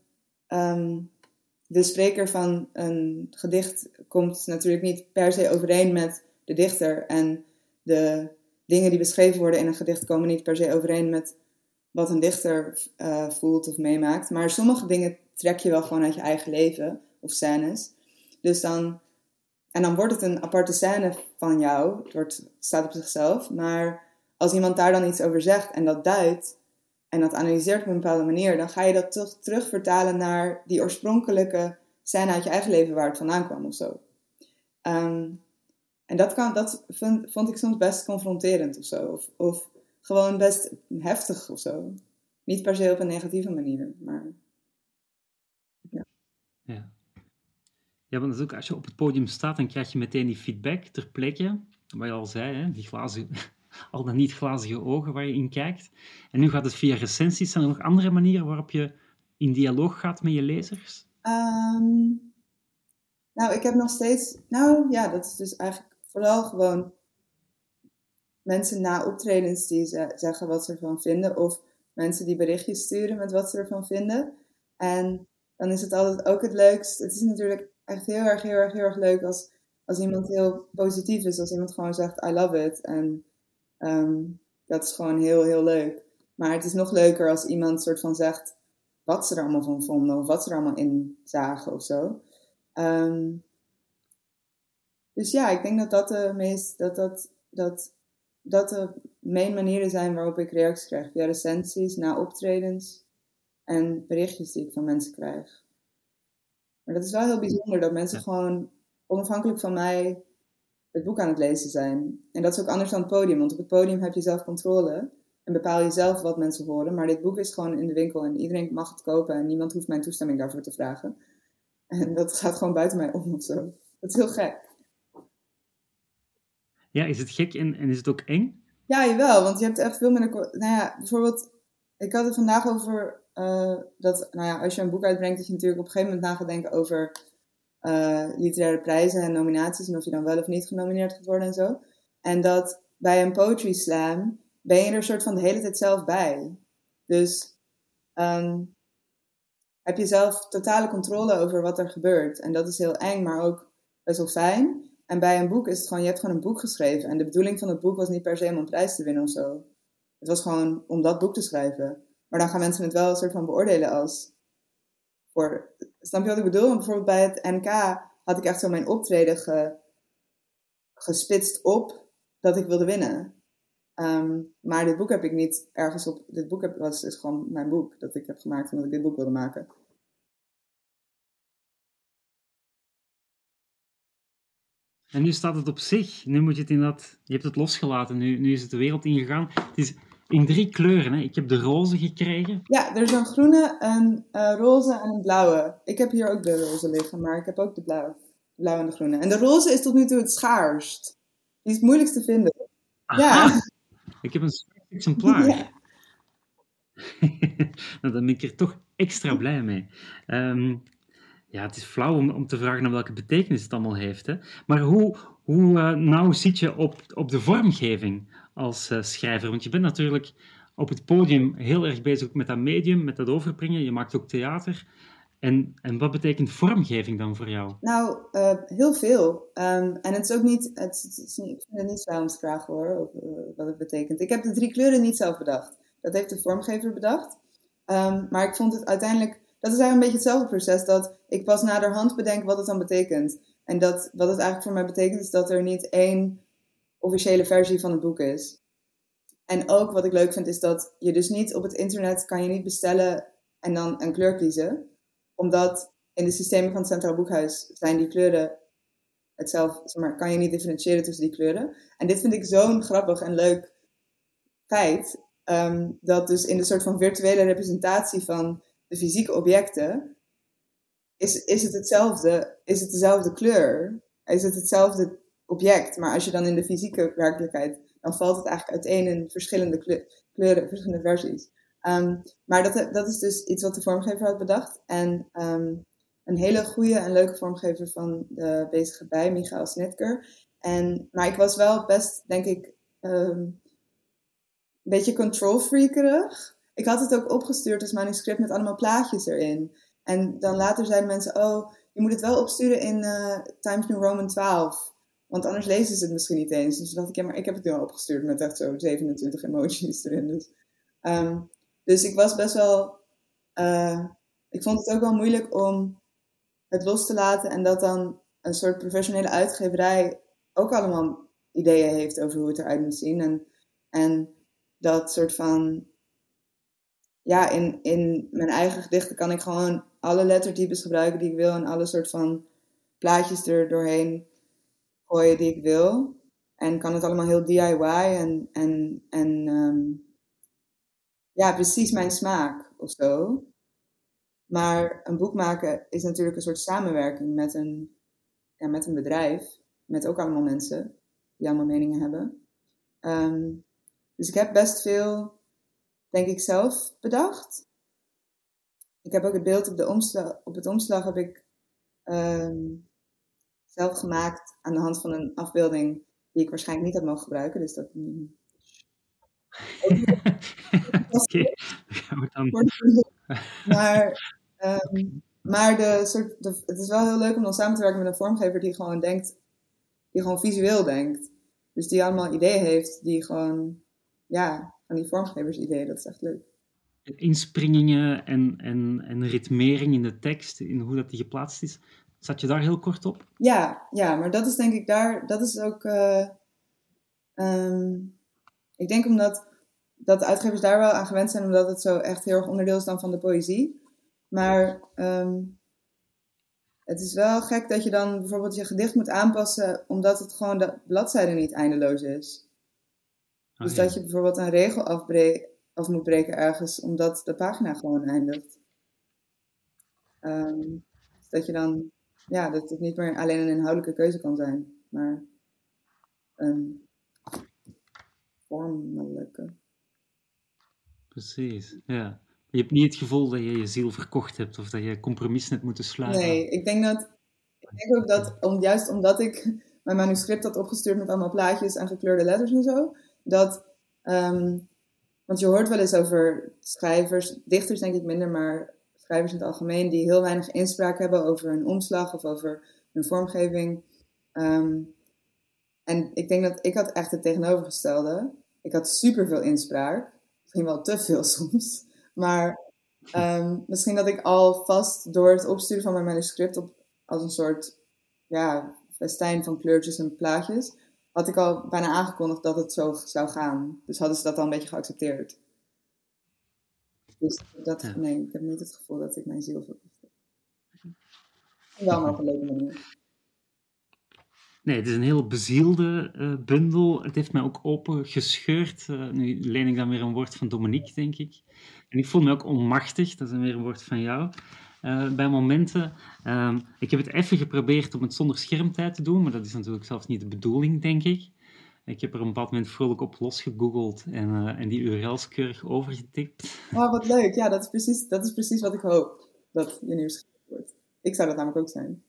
um, de spreker van een gedicht komt natuurlijk niet per se overeen met de dichter. En de dingen die beschreven worden in een gedicht komen niet per se overeen met wat een dichter uh, voelt of meemaakt. Maar sommige dingen trek je wel gewoon uit je eigen leven of scènes. Dus dan, en dan wordt het een aparte scène van jou. Het wordt, staat op zichzelf. Maar als iemand daar dan iets over zegt en dat duidt en dat analyseert op een bepaalde manier, dan ga je dat toch terug vertalen naar die oorspronkelijke scène uit je eigen leven waar het vandaan kwam of zo. Um, en dat, kan, dat vond, vond ik soms best confronterend of zo. Of, of gewoon best heftig of zo. Niet per se op een negatieve manier, maar. Ja. Ja, ja want ook, als je op het podium staat, dan krijg je meteen die feedback ter plekke. Wat je al zei, hè, die glazen, al dan niet glazige ogen waar je in kijkt. En nu gaat het via recensies. Zijn er nog andere manieren waarop je in dialoog gaat met je lezers? Um, nou, ik heb nog steeds. Nou ja, dat is dus eigenlijk vooral gewoon mensen na optredens die zeggen wat ze ervan vinden. Of mensen die berichtjes sturen met wat ze ervan vinden. En dan is het altijd ook het leukst. Het is natuurlijk echt heel erg, heel erg, heel erg leuk als, als iemand heel positief is. Als iemand gewoon zegt, I love it. En um, dat is gewoon heel, heel leuk. Maar het is nog leuker als iemand soort van zegt wat ze er allemaal van vonden. Of wat ze er allemaal in zagen of zo. Um, dus ja, ik denk dat dat de meest, dat dat, dat, dat de main manieren zijn waarop ik reacties krijg. Via recensies, na optredens en berichtjes die ik van mensen krijg. Maar dat is wel heel bijzonder dat mensen gewoon onafhankelijk van mij het boek aan het lezen zijn. En dat is ook anders dan het podium, want op het podium heb je zelf controle en bepaal je zelf wat mensen horen. Maar dit boek is gewoon in de winkel en iedereen mag het kopen en niemand hoeft mijn toestemming daarvoor te vragen. En dat gaat gewoon buiten mij om of zo. Dat is heel gek. Ja, is het gek en, en is het ook eng? Ja, jawel, want je hebt echt veel minder... Nou ja, bijvoorbeeld, ik had het vandaag over uh, dat, nou ja, als je een boek uitbrengt, dat je natuurlijk op een gegeven moment na gaat denken over uh, literaire prijzen en nominaties en of je dan wel of niet genomineerd gaat worden en zo. En dat bij een poetry slam ben je er soort van de hele tijd zelf bij. Dus um, heb je zelf totale controle over wat er gebeurt. En dat is heel eng, maar ook best wel fijn. En bij een boek is het gewoon, je hebt gewoon een boek geschreven. En de bedoeling van het boek was niet per se om een prijs te winnen of zo. Het was gewoon om dat boek te schrijven. Maar dan gaan mensen het wel een soort van beoordelen als voor. Snap je wat ik bedoel? Bijvoorbeeld bij het NK had ik echt zo mijn optreden ge, gespitst op dat ik wilde winnen. Ehm, maar dit boek heb ik niet ergens op. Dit boek heb, was, is gewoon mijn boek dat ik heb gemaakt omdat ik dit boek wilde maken. En nu staat het op zich. Nu moet je het in dat. Je hebt het losgelaten. Nu, nu is het de wereld ingegaan. Het is in drie kleuren. Hè. Ik heb de roze gekregen. Ja, er is een groene, een uh, roze en een blauwe. Ik heb hier ook de roze liggen, maar ik heb ook de blauwe. De blauwe en de groene. En de roze is tot nu toe het schaarst. Die is het moeilijkst te vinden. Aha. Ja. Ik heb een zwart exemplaar. Ja. (laughs) nou, dan ben ik er toch extra blij mee. Um, ja, het is flauw om, om te vragen naar welke betekenis het allemaal heeft. Hè? Maar hoe, hoe uh, nou zit je op, op de vormgeving als uh, schrijver? Want je bent natuurlijk op het podium heel erg bezig met dat medium, met dat overbrengen. Je maakt ook theater. En, en wat betekent vormgeving dan voor jou? Nou, uh, heel veel. Um, en het is ook niet, het, is niet, ik vind het niet hoor, of, wat het betekent. Ik heb de drie kleuren niet zelf bedacht. Dat heeft de vormgever bedacht. Um, maar ik vond het uiteindelijk dat is eigenlijk een beetje hetzelfde proces. Dat ik pas naderhand bedenk wat het dan betekent. En dat, wat het eigenlijk voor mij betekent is dat er niet één officiële versie van het boek is. En ook wat ik leuk vind is dat je dus niet op het internet kan je niet bestellen en dan een kleur kiezen. Omdat in de systemen van het Centraal Boekhuis zijn die kleuren hetzelfde. Zeg maar, kan je niet differentiëren tussen die kleuren. En dit vind ik zo'n grappig en leuk feit. Um, dat dus in de soort van virtuele representatie van de fysieke objecten, is, is, het hetzelfde, is het dezelfde kleur, is het hetzelfde object. Maar als je dan in de fysieke werkelijkheid, dan valt het eigenlijk uiteen in verschillende kleuren, verschillende versies. Um, maar dat, dat is dus iets wat de vormgever had bedacht. En um, een hele goede en leuke vormgever van de bezige bij, Michael Snitker. En, maar ik was wel best, denk ik, um, een beetje control freakerig ik had het ook opgestuurd als manuscript met allemaal plaatjes erin. En dan later zeiden mensen, oh, je moet het wel opsturen in uh, Times New Roman 12. Want anders lezen ze het misschien niet eens. Dus dacht ik, ja, maar ik heb het nu al opgestuurd met echt zo 27 emojis erin. Dus, um, dus ik was best wel... Uh, ik vond het ook wel moeilijk om het los te laten en dat dan een soort professionele uitgeverij ook allemaal ideeën heeft over hoe het eruit moet zien. En, en dat soort van ja, in, in mijn eigen gedichten kan ik gewoon alle lettertypes gebruiken die ik wil en alle soort van plaatjes er doorheen gooien die ik wil. En kan het allemaal heel DIY en, en, en um, ja, precies mijn smaak of zo. Maar een boek maken is natuurlijk een soort samenwerking met een, ja, met een bedrijf, met ook allemaal mensen die allemaal meningen hebben. Um, dus ik heb best veel denk ik zelf bedacht. Ik heb ook het beeld op, de omslag, op het omslag heb ik um, zelf gemaakt aan de hand van een afbeelding die ik waarschijnlijk niet had mogen gebruiken. Dus dat. (laughs) Dan. (laughs) Maar, um, maar de soort, de, het is wel heel leuk om dan samen te werken met een vormgever die gewoon denkt, die gewoon visueel denkt. Dus die allemaal ideeën heeft, die gewoon, ja, aan die vormgeversidee. Dat is echt leuk. Inspringingen en, en, en ritmering in de tekst, in hoe dat die geplaatst is. Zat je daar heel kort op? Ja, ja maar dat is denk ik daar, dat is ook. Uh, um, ik denk omdat dat de uitgevers daar wel aan gewend zijn, omdat het zo echt heel erg onderdeel is dan van de poëzie. Maar um, het is wel gek dat je dan bijvoorbeeld je gedicht moet aanpassen, omdat het gewoon de bladzijde niet eindeloos is. Dus oh, dat je bijvoorbeeld een regel af moet breken ergens, omdat de pagina gewoon eindigt. Um, dat je dan, ja, dat het niet meer alleen een inhoudelijke keuze kan zijn, maar een vormelijke. Precies, ja. Je hebt niet het gevoel dat je je ziel verkocht hebt of dat je compromis hebt moeten sluiten. Nee, ik denk dat, ik denk ook dat, om, juist omdat ik mijn manuscript had opgestuurd met allemaal plaatjes en gekleurde letters en zo, dat, um, want je hoort wel eens over schrijvers, dichters denk ik minder, maar schrijvers in het algemeen, die heel weinig inspraak hebben over hun omslag of over hun vormgeving. Um, en ik denk dat ik had echt het tegenovergestelde. Ik had superveel inspraak, misschien wel te veel (laughs) soms, maar um, misschien dat ik alvast door het opsturen van mijn manuscript op, als een soort ja, festijn van kleurtjes en plaatjes, had ik al bijna aangekondigd dat het zo zou gaan. Dus hadden ze dat al een beetje geaccepteerd. Dus dat, nee, ik heb niet het gevoel dat ik mijn ziel verkocht heb. Wel maar op een leuke manier. Nee, het is een heel bezielde uh, bundel. Het heeft mij ook open gescheurd. Uh, nu leen ik dan weer een woord van Dominique, denk ik. En ik voel me ook onmachtig, dat is weer een woord van jou. Uh, bij momenten. Um, ik heb het even geprobeerd om het zonder schermtijd te doen, maar dat is natuurlijk zelfs niet de bedoeling, denk ik. Ik heb er een bepaald moment vrolijk op losgegoogeld en, uh, en die URL's keurig overgetikt. Oh, wat leuk. Ja, dat is precies, dat is precies wat ik hoop dat je nieuwsgierig wordt. Ik zou dat namelijk ook zijn.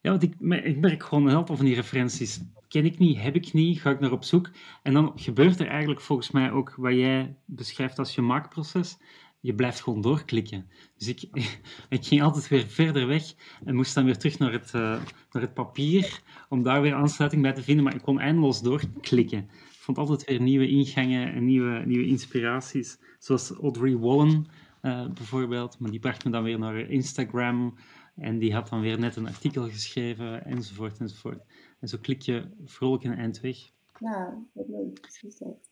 Ja, want ik, ik merk gewoon een heleboel van die referenties. Ken ik niet, heb ik niet, ga ik naar op zoek. En dan gebeurt er eigenlijk volgens mij ook wat jij beschrijft als je maakproces. Je blijft gewoon doorklikken. Dus ik, (laughs) ik ging altijd weer verder weg en moest dan weer terug naar het, uh, naar het papier om daar weer aansluiting bij te vinden. Maar ik kon eindeloos doorklikken. Ik vond altijd weer nieuwe ingangen en nieuwe, nieuwe inspiraties. Zoals Audrey Wallen uh, bijvoorbeeld. Maar die bracht me dan weer naar Instagram. En die had dan weer net een artikel geschreven, enzovoort, enzovoort. En zo klik je vrolijk een eind weg. Ja, wat leuk. Precies dat.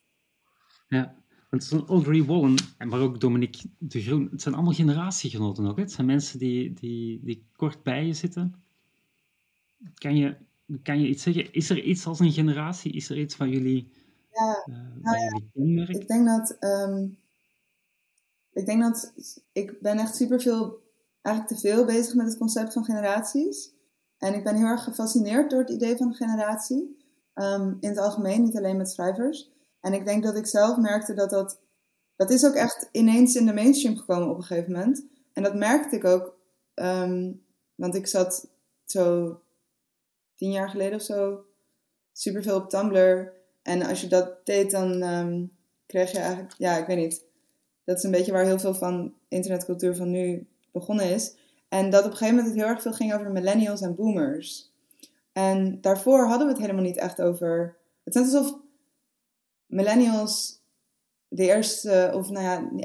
Ja, want het is een Audrey Wallen, maar ook Dominique de Groen. Het zijn allemaal generatiegenoten ook. Hè? Het zijn mensen die, die, die kort bij je zitten. Kan je, kan je iets zeggen? Is er iets als een generatie? Is er iets van jullie, ja, uh, nou ja, jullie kenmerk? Ik denk dat... Um, ik denk dat... Ik ben echt superveel eigenlijk te veel bezig met het concept van generaties. En ik ben heel erg gefascineerd door het idee van generatie. Um, in het algemeen, niet alleen met schrijvers. En ik denk dat ik zelf merkte dat dat... Dat is ook echt ineens in de mainstream gekomen op een gegeven moment. En dat merkte ik ook. Um, want ik zat zo tien jaar geleden of zo superveel op Tumblr. En als je dat deed, dan um, kreeg je eigenlijk... Ja, ik weet niet. Dat is een beetje waar heel veel van internetcultuur van nu begonnen is. En dat op een gegeven moment het heel erg veel ging over millennials en boomers. En daarvoor hadden we het helemaal niet echt over. Het is alsof millennials de eerste, of nou ja,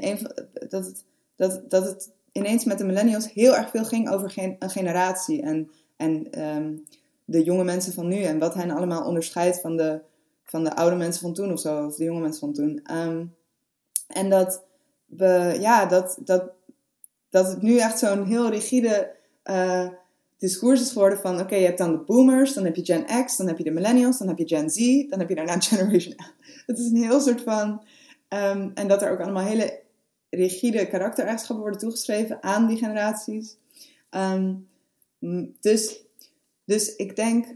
dat, het, dat, dat het ineens met de millennials heel erg veel ging over een generatie. En, en um, de jonge mensen van nu en wat hen allemaal onderscheidt van de, van de oude mensen van toen of zo, of de jonge mensen van toen. Um, en dat we, ja, dat, dat dat het nu echt zo'n heel rigide uh, discours is geworden van... Oké, je hebt dan de boomers, dan heb je Gen X, dan heb je de millennials, dan heb je Gen Z, dan heb je daarna (laughs) Generation Het is een heel soort van... Um, en dat er ook allemaal hele rigide karaktereigenschappen worden toegeschreven aan die generaties. Um, dus, dus ik denk...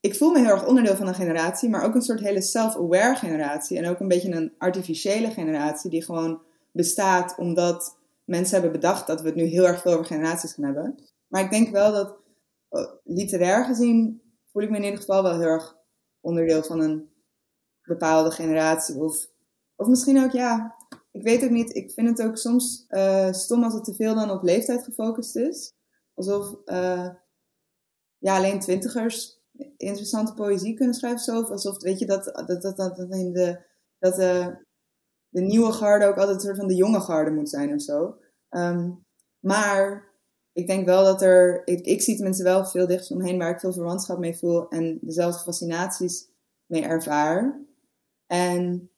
Ik voel me heel erg onderdeel van een generatie, maar ook een soort hele self-aware generatie. En ook een beetje een artificiële generatie die gewoon bestaat omdat mensen hebben bedacht dat we het nu heel erg veel over generaties gaan hebben. Maar ik denk wel dat, uh, literair gezien, voel ik me in ieder geval wel heel erg onderdeel van een bepaalde generatie. Of, of misschien ook, ja, ik weet ook niet. Ik vind het ook soms uh, stom als het te veel dan op leeftijd gefocust is. Alsof uh, ja, alleen twintigers interessante poëzie kunnen schrijven. Of alsof, weet je, dat, dat, dat, dat, in de, dat de nieuwe garde ook altijd een soort van de jonge garde moet zijn of zo. Um, maar ik denk wel dat er, ik, ik zie tenminste wel veel dichters omheen waar ik veel verwantschap mee voel en dezelfde fascinaties mee ervaar. En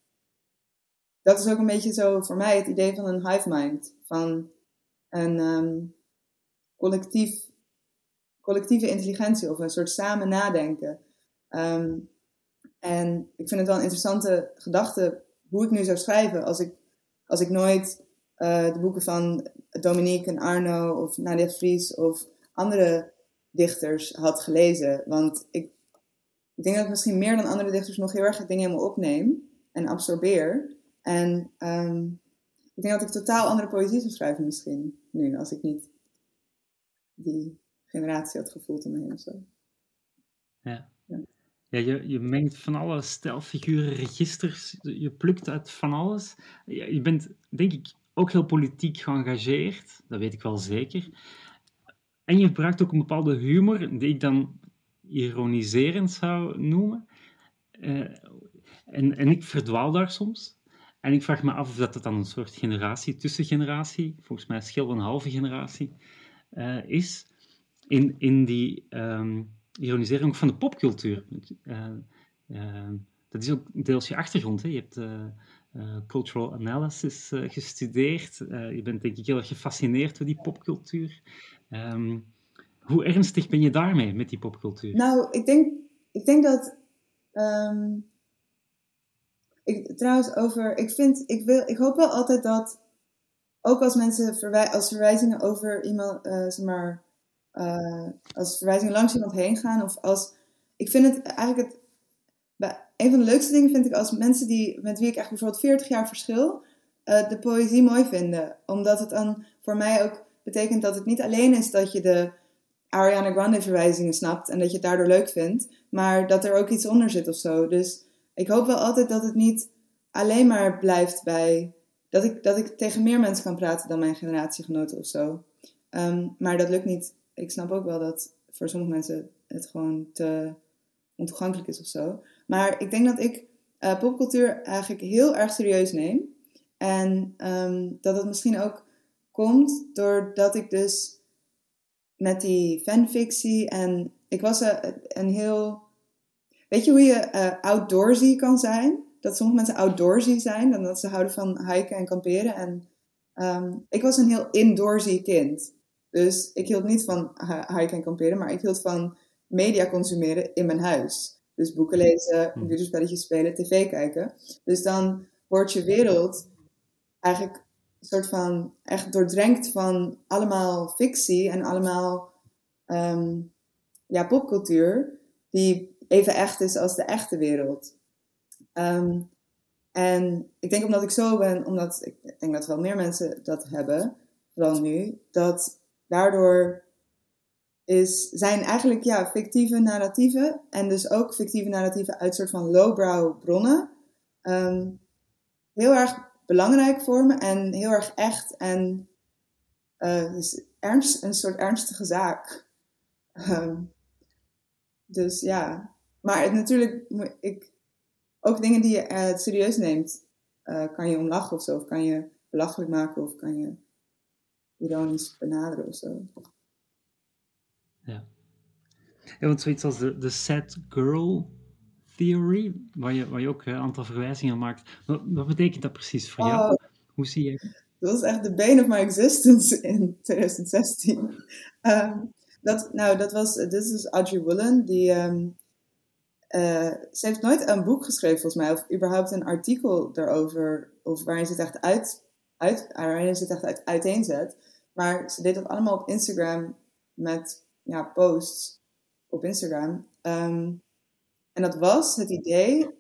dat is ook een beetje zo voor mij het idee van een hive mind, van een um, collectief, collectieve intelligentie of een soort samen nadenken. Um, en ik vind het wel een interessante gedachte hoe ik nu zou schrijven als ik, als ik nooit de boeken van Dominique en Arno of Nadia Fries of andere dichters had gelezen. Want ik, ik denk dat ik misschien meer dan andere dichters nog heel erg dingen helemaal opneem en absorbeer. En um, ik denk dat ik totaal andere poëzie zou schrijven misschien nu, als ik niet die generatie had gevoeld om me heen of zo. Ja. Ja, je, je mengt van alle stijlfiguren, registers, je plukt uit van alles. Je, je bent, denk ik, ook heel politiek geëngageerd, dat weet ik wel zeker. En je gebruikt ook een bepaalde humor, die ik dan ironiserend zou noemen. Uh, en, en ik verdwaal daar soms. En ik vraag me af of dat, dan een soort generatie, tussengeneratie, volgens mij schil een halve generatie, uh, is. In, in die... Um, ironisering van de popcultuur. Uh, dat is ook deels je achtergrond. Hè? Je hebt uh, cultural analysis gestudeerd. je bent denk ik heel erg gefascineerd door die popcultuur. Um, Hoe ernstig ben je daarmee met die popcultuur? Nou, ik denk, ik denk dat. ehm, ik, trouwens, over. Ik, vind, ik, wil, ik hoop wel altijd dat. Ook als mensen verwij als verwijzingen over iemand. eh, zeg maar. eh, als verwijzingen langs iemand heen gaan. Of als. Ik vind het eigenlijk. Het, een van de leukste dingen vind ik als mensen die, met wie ik echt bijvoorbeeld 40 jaar verschil. eh, de poëzie mooi vinden. Omdat het dan voor mij ook betekent dat het niet alleen is dat je de Ariana Grande verwijzingen snapt en dat je het daardoor leuk vindt, maar dat er ook iets onder zit of zo. Dus ik hoop wel altijd dat het niet alleen maar blijft bij dat ik, dat ik tegen meer mensen kan praten dan mijn generatiegenoten of zo. Ehm, maar dat lukt niet. Ik snap ook wel dat voor sommige mensen het gewoon te ontoegankelijk is of zo. Maar ik denk dat ik eh, popcultuur eigenlijk heel erg serieus neem. En ehm, dat het misschien ook komt doordat ik dus met die fanfictie en ik was een, een heel... Weet je hoe je eh, outdoorsy kan zijn? Dat sommige mensen outdoorsy zijn en dat ze houden van hiken en kamperen. En ehm, ik was een heel indoorsy kind. Dus ik hield niet van hi- hiken en kamperen, maar ik hield van media consumeren in mijn huis. Dus boeken lezen, computerspelletjes spelen, tv kijken. Dus dan wordt je wereld eigenlijk een soort van echt doordrenkt van allemaal fictie en allemaal ehm, ja, popcultuur die even echt is als de echte wereld. Ehm, en ik denk omdat ik zo ben, omdat ik denk dat wel meer mensen dat hebben, vooral nu, dat daardoor is, zijn eigenlijk ja, fictieve narratieven en dus ook fictieve narratieven uit soort van lowbrow bronnen ehm, heel erg belangrijk voor me en heel erg echt en dus ernst, een soort ernstige zaak. Ehm, dus ja, maar natuurlijk, ik, ook dingen die je eh, serieus neemt, eh, kan je om lachen of zo, of kan je belachelijk maken, of kan je ironisch benaderen of zo. Ja. ja, want zoiets als de, de sad girl theory, waar je, waar je ook een aantal verwijzingen maakt. Wat, wat betekent dat precies voor jou? Oh, Hoe zie je... dat was echt de bane of my existence in 2016. Ehm, dat, nou, dat was, dit is dus Audrey Woolen, die, ehm, eh, ze heeft nooit een boek geschreven volgens mij, of überhaupt een artikel erover, of waarin ze het echt uit, uit, waarin ze het echt uit, uiteenzet. Maar ze deed dat allemaal op Instagram met ja, posts op Instagram. Ehm, en dat was het idee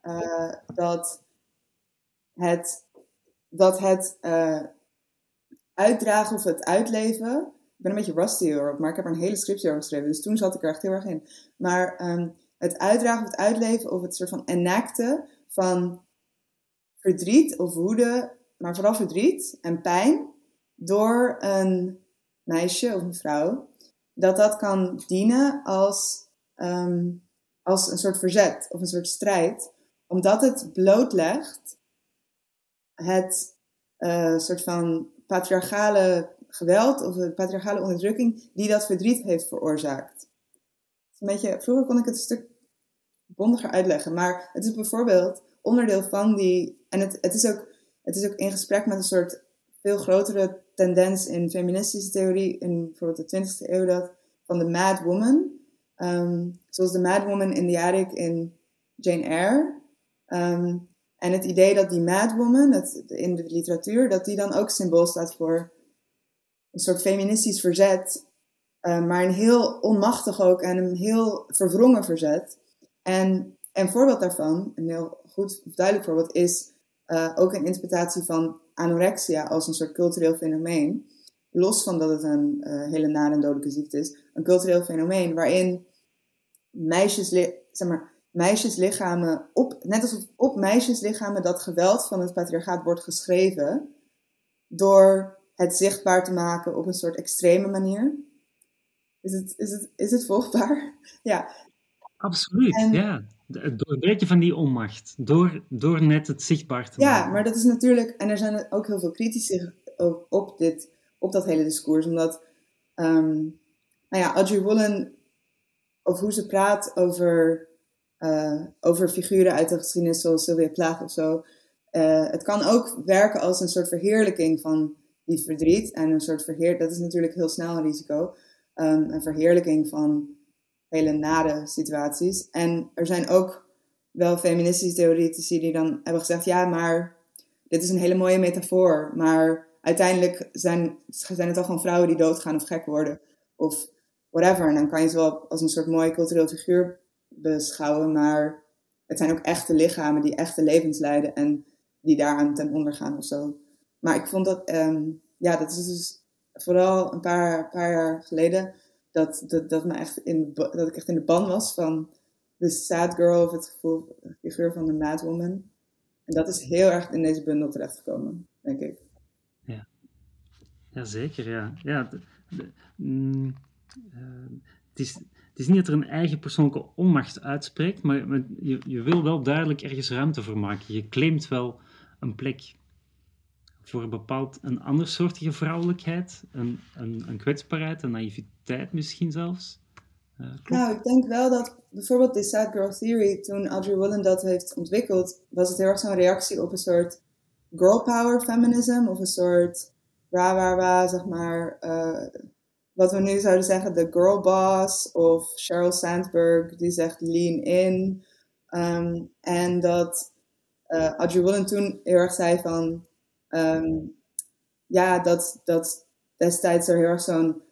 eh, dat het, dat het eh, uitdragen of het uitleven. Ik ben een beetje rusty hoor, maar ik heb er een hele scriptie over geschreven, dus toen zat ik er echt heel erg in. Maar ehm, het uitdragen of het uitleven of het soort van enacten van verdriet of woede, maar vooral verdriet en pijn door een meisje of een vrouw, dat dat kan dienen als, ehm, als een soort verzet of een soort strijd, omdat het blootlegt het eh, soort van patriarchale geweld of de patriarchale onderdrukking die dat verdriet heeft veroorzaakt. Een beetje, vroeger kon ik het een stuk bondiger uitleggen, maar het is bijvoorbeeld onderdeel van die, en het, het, is, ook, het is ook in gesprek met een soort veel grotere tendens in feministische theorie, in bijvoorbeeld de 20e eeuw, dat van de mad woman, Ehm, zoals de mad woman in the attic in Jane Eyre. Ehm, en het idee dat die mad woman, in de literatuur, dat die dan ook symbool staat voor een soort feministisch verzet, eh, maar een heel onmachtig ook en een heel verwrongen verzet. En een voorbeeld daarvan, een heel goed, duidelijk voorbeeld, is uh, ook een interpretatie van anorexia als een soort cultureel fenomeen. Los van dat het een uh, hele nare en dodelijke ziekte is, een cultureel fenomeen waarin meisjes, zeg maar, meisjeslichamen, op, net alsof op meisjeslichamen dat geweld van het patriarchaat wordt geschreven, door het zichtbaar te maken op een soort extreme manier. Is het, is het, is het volgbaar? (laughs) ja. Absoluut, en, ja. Het doorbreken van die onmacht, door, door net het zichtbaar te ja, maken. Ja, maar dat is natuurlijk, en er zijn ook heel veel critici op, dit, op dat hele discours, omdat, um, nou ja, Audrey Woolen, of hoe ze praat over, uh, over figuren uit de geschiedenis, zoals Sylvia Plath of zo, uh, het kan ook werken als een soort verheerlijking van die verdriet en een soort verheer, dat is natuurlijk heel snel een risico. um, een verheerlijking van hele nare situaties. En er zijn ook wel feministische theoretici die dan hebben gezegd: ja, maar dit is een hele mooie metafoor, maar uiteindelijk zijn, zijn het al gewoon vrouwen die doodgaan of gek worden. Of whatever. En dan kan je ze wel als een soort mooie cultureel figuur beschouwen, maar het zijn ook echte lichamen die echte levens leiden en die daaraan ten onder gaan of zo. Maar ik vond dat, um, ja, dat is dus vooral een paar, paar jaar geleden dat, dat, dat, me echt in, dat ik echt in de ban was van de sad girl of het gevoel, figuur van de mad woman. En dat is heel erg in deze bundel terechtgekomen, denk ik. Ja, ja zeker. Ja. Ja, mm, eh, het, is, het is niet dat er een eigen persoonlijke onmacht uitspreekt, maar, je, je wil wel duidelijk ergens ruimte voor maken. Je claimt wel een plek voor een bepaald een andersoortige vrouwelijkheid, een, een, een kwetsbaarheid, een naïviteit misschien zelfs. Uh, nou, ik denk wel dat bijvoorbeeld de Sad Girl Theory, toen Audrey Woolen dat heeft ontwikkeld, was het heel erg zo'n reactie op een soort girl power feminism, of een soort ra, zeg maar, uh, wat we nu zouden zeggen, de girl boss, of Sheryl Sandberg, die zegt lean in. Um, en dat uh, Audrey Woolen toen heel erg zei van, um, ja, dat, dat destijds er heel erg zo'n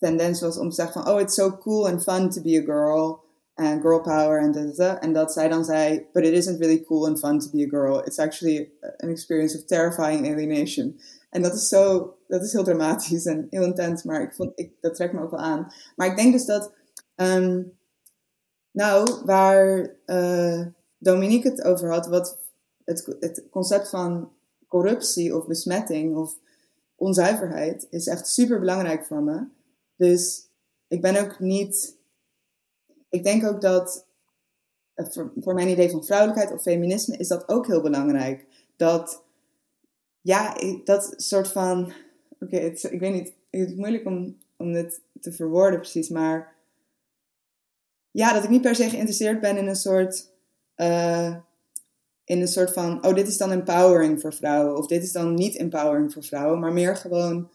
tendens was om te zeggen van, oh, it's so cool and fun to be a girl, and girl power, en dat, en dat zij dan zei, but it isn't really cool and fun to be a girl. It's actually an experience of terrifying alienation. En dat is zo, dat is heel dramatisch en heel intens, maar ik vond, ik, dat trekt me ook wel aan. Maar ik denk dus dat, um, nou, waar uh, Dominique het over had, wat het, het concept van corruptie of besmetting of onzuiverheid is echt super belangrijk voor me. Dus ik ben ook niet. Ik denk ook dat eh, voor, mijn idee van vrouwelijkheid of feminisme is dat ook heel belangrijk. Dat, ja, dat soort van. Oké, ik weet niet, het is moeilijk om, om dit te verwoorden precies, maar. Ja, dat ik niet per se geïnteresseerd ben in een soort. Uh, in een soort van, oh, dit is dan empowering voor vrouwen, of dit is dan niet empowering voor vrouwen, maar meer gewoon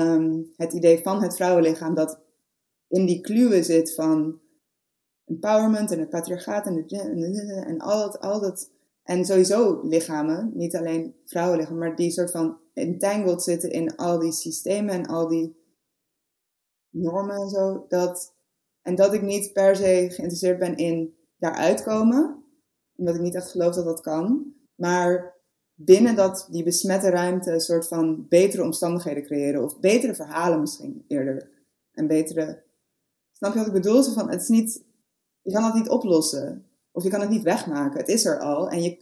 um, het idee van het vrouwenlichaam dat in die kluwen zit van empowerment en het patriarchaat en, en al, dat, al dat, en sowieso lichamen, niet alleen vrouwenlichamen, maar die soort van entangled zitten in al die systemen en al die normen en zo, dat, en dat ik niet per se geïnteresseerd ben in daaruit komen, omdat ik niet echt geloof dat dat kan. Maar binnen dat, die besmette ruimte een soort van betere omstandigheden creëren. Of betere verhalen misschien eerder. En betere... Snap je wat ik bedoel? Zo van, het is niet... Je kan dat niet oplossen. Of je kan het niet wegmaken. Het is er al. En je,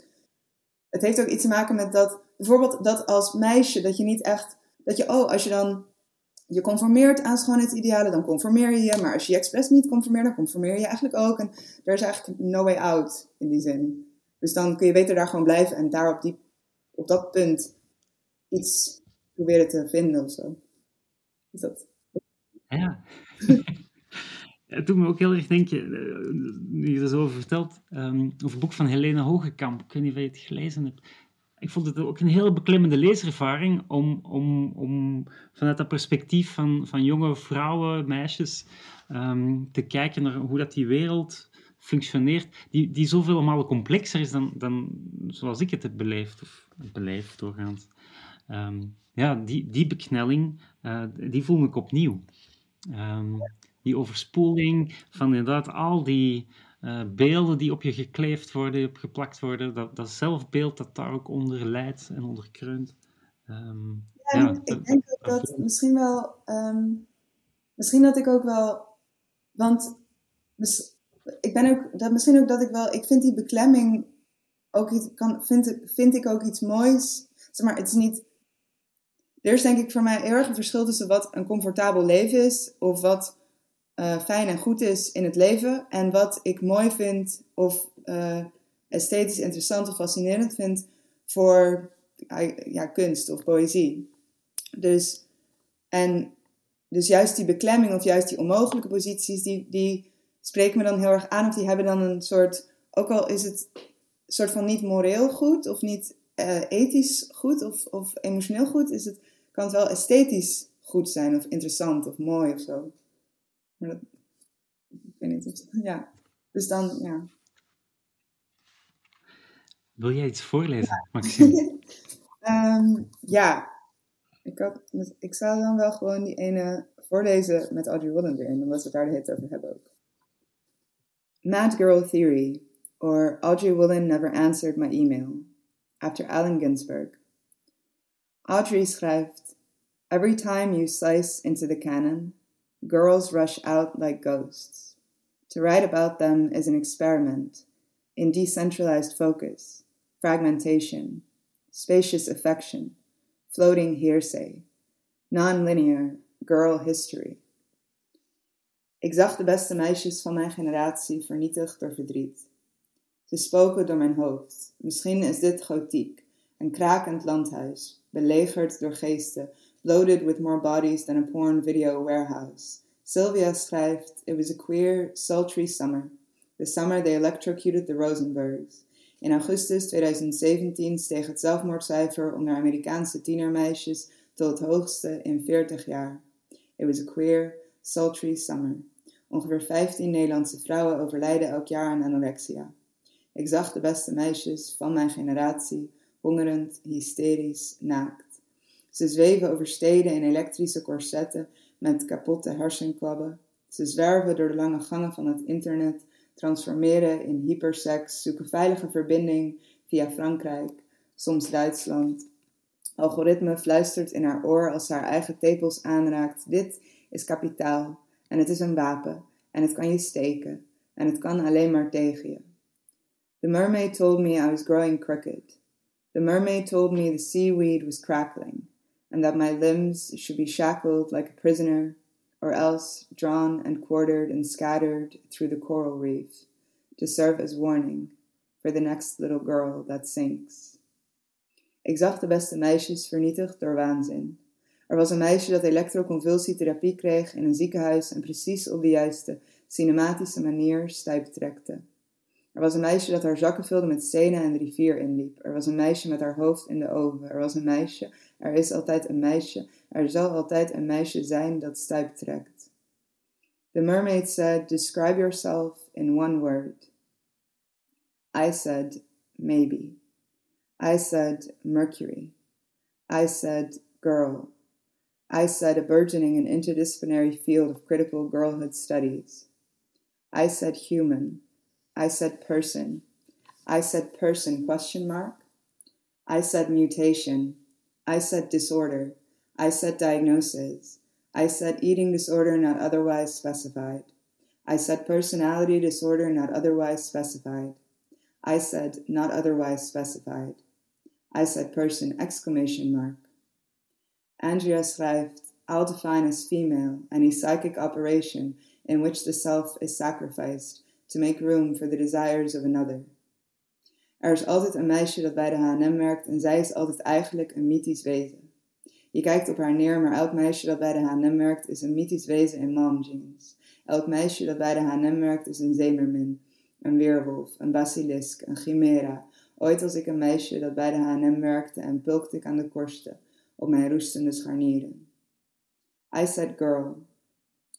het heeft ook iets te maken met dat... Bijvoorbeeld dat als meisje, dat je niet echt... Dat je, oh, als je dan je conformeert aan schoonheidsidealen, dan conformeer je je. Maar als je je expres niet conformeert, dan conformeer je eigenlijk ook. En er is eigenlijk no way out in die zin. Dus dan kun je beter daar gewoon blijven en daar op, die, op dat punt iets proberen te vinden of zo. Is dat? Ja. (laughs) Het doet me ook heel erg denken, eh, nu je er zo over vertelt, um, over het boek van Helene Hogekamp. Ik weet niet of je het gelezen hebt ik vond het ook een heel beklemmende leeservaring om, om, om vanuit dat perspectief van, van jonge vrouwen, meisjes, ehm, te kijken naar hoe dat die wereld functioneert, die, die zoveel malen complexer is dan, dan zoals ik het heb beleefd, of beleefd doorgaans. Ehm, ja, die, die beknelling, uh, die voel ik opnieuw. Um, die overspoeling van inderdaad al die uh, beelden die op je gekleefd worden, op geplakt worden, dat, dat zelfbeeld dat daar ook onder leidt en onder kreunt. Um, ja, ik denk ook dat misschien wel, misschien dat ik ook wel, want ik ben ook, dat misschien ook dat ik wel, ik vind die beklemming ook iets, kan, vind, vind ik ook iets moois. Zeg maar, het is niet, er is denk ik voor mij heel erg een verschil tussen wat een comfortabel leven is, of wat uh, fijn en goed is in het leven en wat ik mooi vind of uh, esthetisch interessant of fascinerend vind voor ja, kunst of poëzie. Dus, en, dus juist die beklemming of juist die onmogelijke posities, die, die spreken me dan heel erg aan of die hebben dan een soort, ook al is het een soort van niet moreel goed of niet uh, ethisch goed of, of emotioneel goed, is het, kan het wel esthetisch goed zijn of interessant of mooi of zo. Maar dat, ik weet niet of, ja. Dus dan, ja. Wil jij iets voorlezen, Maxime? (laughs) Ehm, ja, ik, had, ik zou dan wel gewoon die ene voorlezen met Audrey Willen erin, omdat we daar de hele over hebben ook. Mad Girl Theory, or Audrey Willen never answered my email, after Allen Ginsberg. Audrey schrijft, Every time you slice into the canon, girls rush out like ghosts. To write about them is an experiment in decentralized focus, fragmentation, spacious affection, floating hearsay, non-linear girl history. Ik zag de beste meisjes van mijn generatie vernietigd door verdriet. Ze spoken door mijn hoofd. Misschien is dit gotiek, een krakend landhuis, belegerd door geesten, loaded with more bodies than a porn video warehouse. Sylvia schrijft, It was a queer, sultry summer. The summer they electrocuted the Rosenbergs. In augustus 2017 steeg het zelfmoordcijfer onder Amerikaanse tienermeisjes tot het hoogste in 40 jaar. It was a queer, sultry summer. Ongeveer 15 Nederlandse vrouwen overlijden elk jaar aan anorexia. Ik zag de beste meisjes van mijn generatie hongerend, hysterisch, naakt. Ze zweven over steden in elektrische corsetten met kapotte hersenkwabben. Ze zwerven door de lange gangen van het internet, transformeren in hypersex, zoeken veilige verbinding via Frankrijk, soms Duitsland. Algoritme fluistert in haar oor als ze haar eigen tepels aanraakt: Dit is kapitaal en het is een wapen en het kan je steken en het kan alleen maar tegen je. The mermaid told me I was growing crooked. The mermaid told me the seaweed was crackling, and that my limbs should be shackled like a prisoner, or else drawn and quartered and scattered through the coral reef, to serve as warning for the next little girl that sinks. Ik zag de beste meisjes vernietigd door waanzin. Er was een meisje dat elektroconvulsietherapie kreeg in een ziekenhuis en precies op de juiste, cinematische manier stijp trekte. Er was een meisje dat haar zakken vulde met stenen en de rivier inliep. Er was een meisje met haar hoofd in de oven. Er was een meisje, er is altijd een meisje, er zal altijd een meisje zijn dat stuip trekt. The mermaid said, Describe yourself in one word. I said, Maybe. I said, Mercury. I said, Girl. I said, A burgeoning and interdisciplinary field of critical girlhood studies. I said, Human. I said person. I said person question mark. I said mutation. I said disorder. I said diagnosis. I said eating disorder not otherwise specified. I said personality disorder not otherwise specified. I said not otherwise specified. I said person exclamation mark. Andrea schrijft, I'll define as female any psychic operation in which the self is sacrificed to make room for the desires of another. Er is altijd een meisje dat bij de H&M werkt en zij is altijd eigenlijk een mythisch wezen. Je kijkt op haar neer, maar elk meisje dat bij de H&M werkt is een mythisch wezen in mom jeans. Elk meisje dat bij de H&M werkt is een zeemermin, een weerwolf, een basilisk, een chimera. Ooit was ik een meisje dat bij de H&M werkte en pulkte ik aan de korsten op mijn roestende scharnieren. I said girl.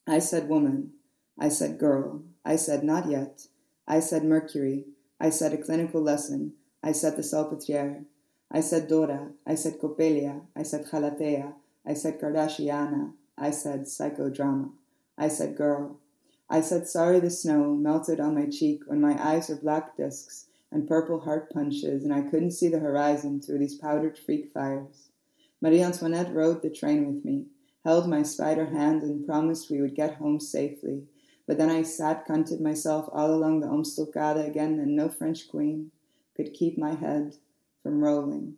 I said woman. I said girl. I said not yet. I said Mercury. I said a clinical lesson. I said the Salpetriere. I said Dora. I said Coppelia. I said Galatea. I said Kardashiana. I said psychodrama. I said girl. I said sorry the snow melted on my cheek when my eyes are black discs and purple heart punches and I couldn't see the horizon through these powdered freak fires. Marie Antoinette rode the train with me, held my spider hand and promised we would get home safely but then I sat cunted myself all along the Omstelkade again, and no French queen could keep my head from rolling.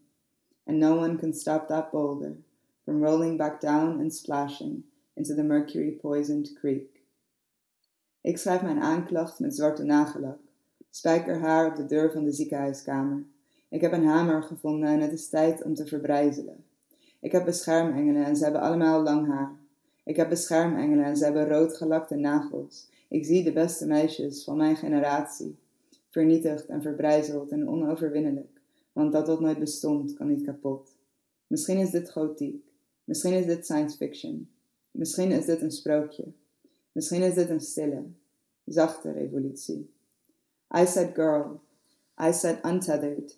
And no one can stop that boulder from rolling back down and splashing into the mercury poisoned creek. Ik schrijf mijn aanklacht met zwarte nagellak, spijkerhaar op de deur van de ziekenhuiskamer. Ik heb een hamer gevonden en het is tijd om te verbrijzelen. Ik heb beschermengelen en ze hebben allemaal lang haar. Ik heb beschermengelen en ze hebben roodgelakte nagels. Ik zie de beste meisjes van mijn generatie, vernietigd en verbrijzeld en onoverwinnelijk, want dat wat nooit bestond kan niet kapot. Misschien is dit gotiek, Misschien is dit science fiction. Misschien is dit een sprookje. Misschien is dit een stille, zachte revolutie. I said girl. I said untethered.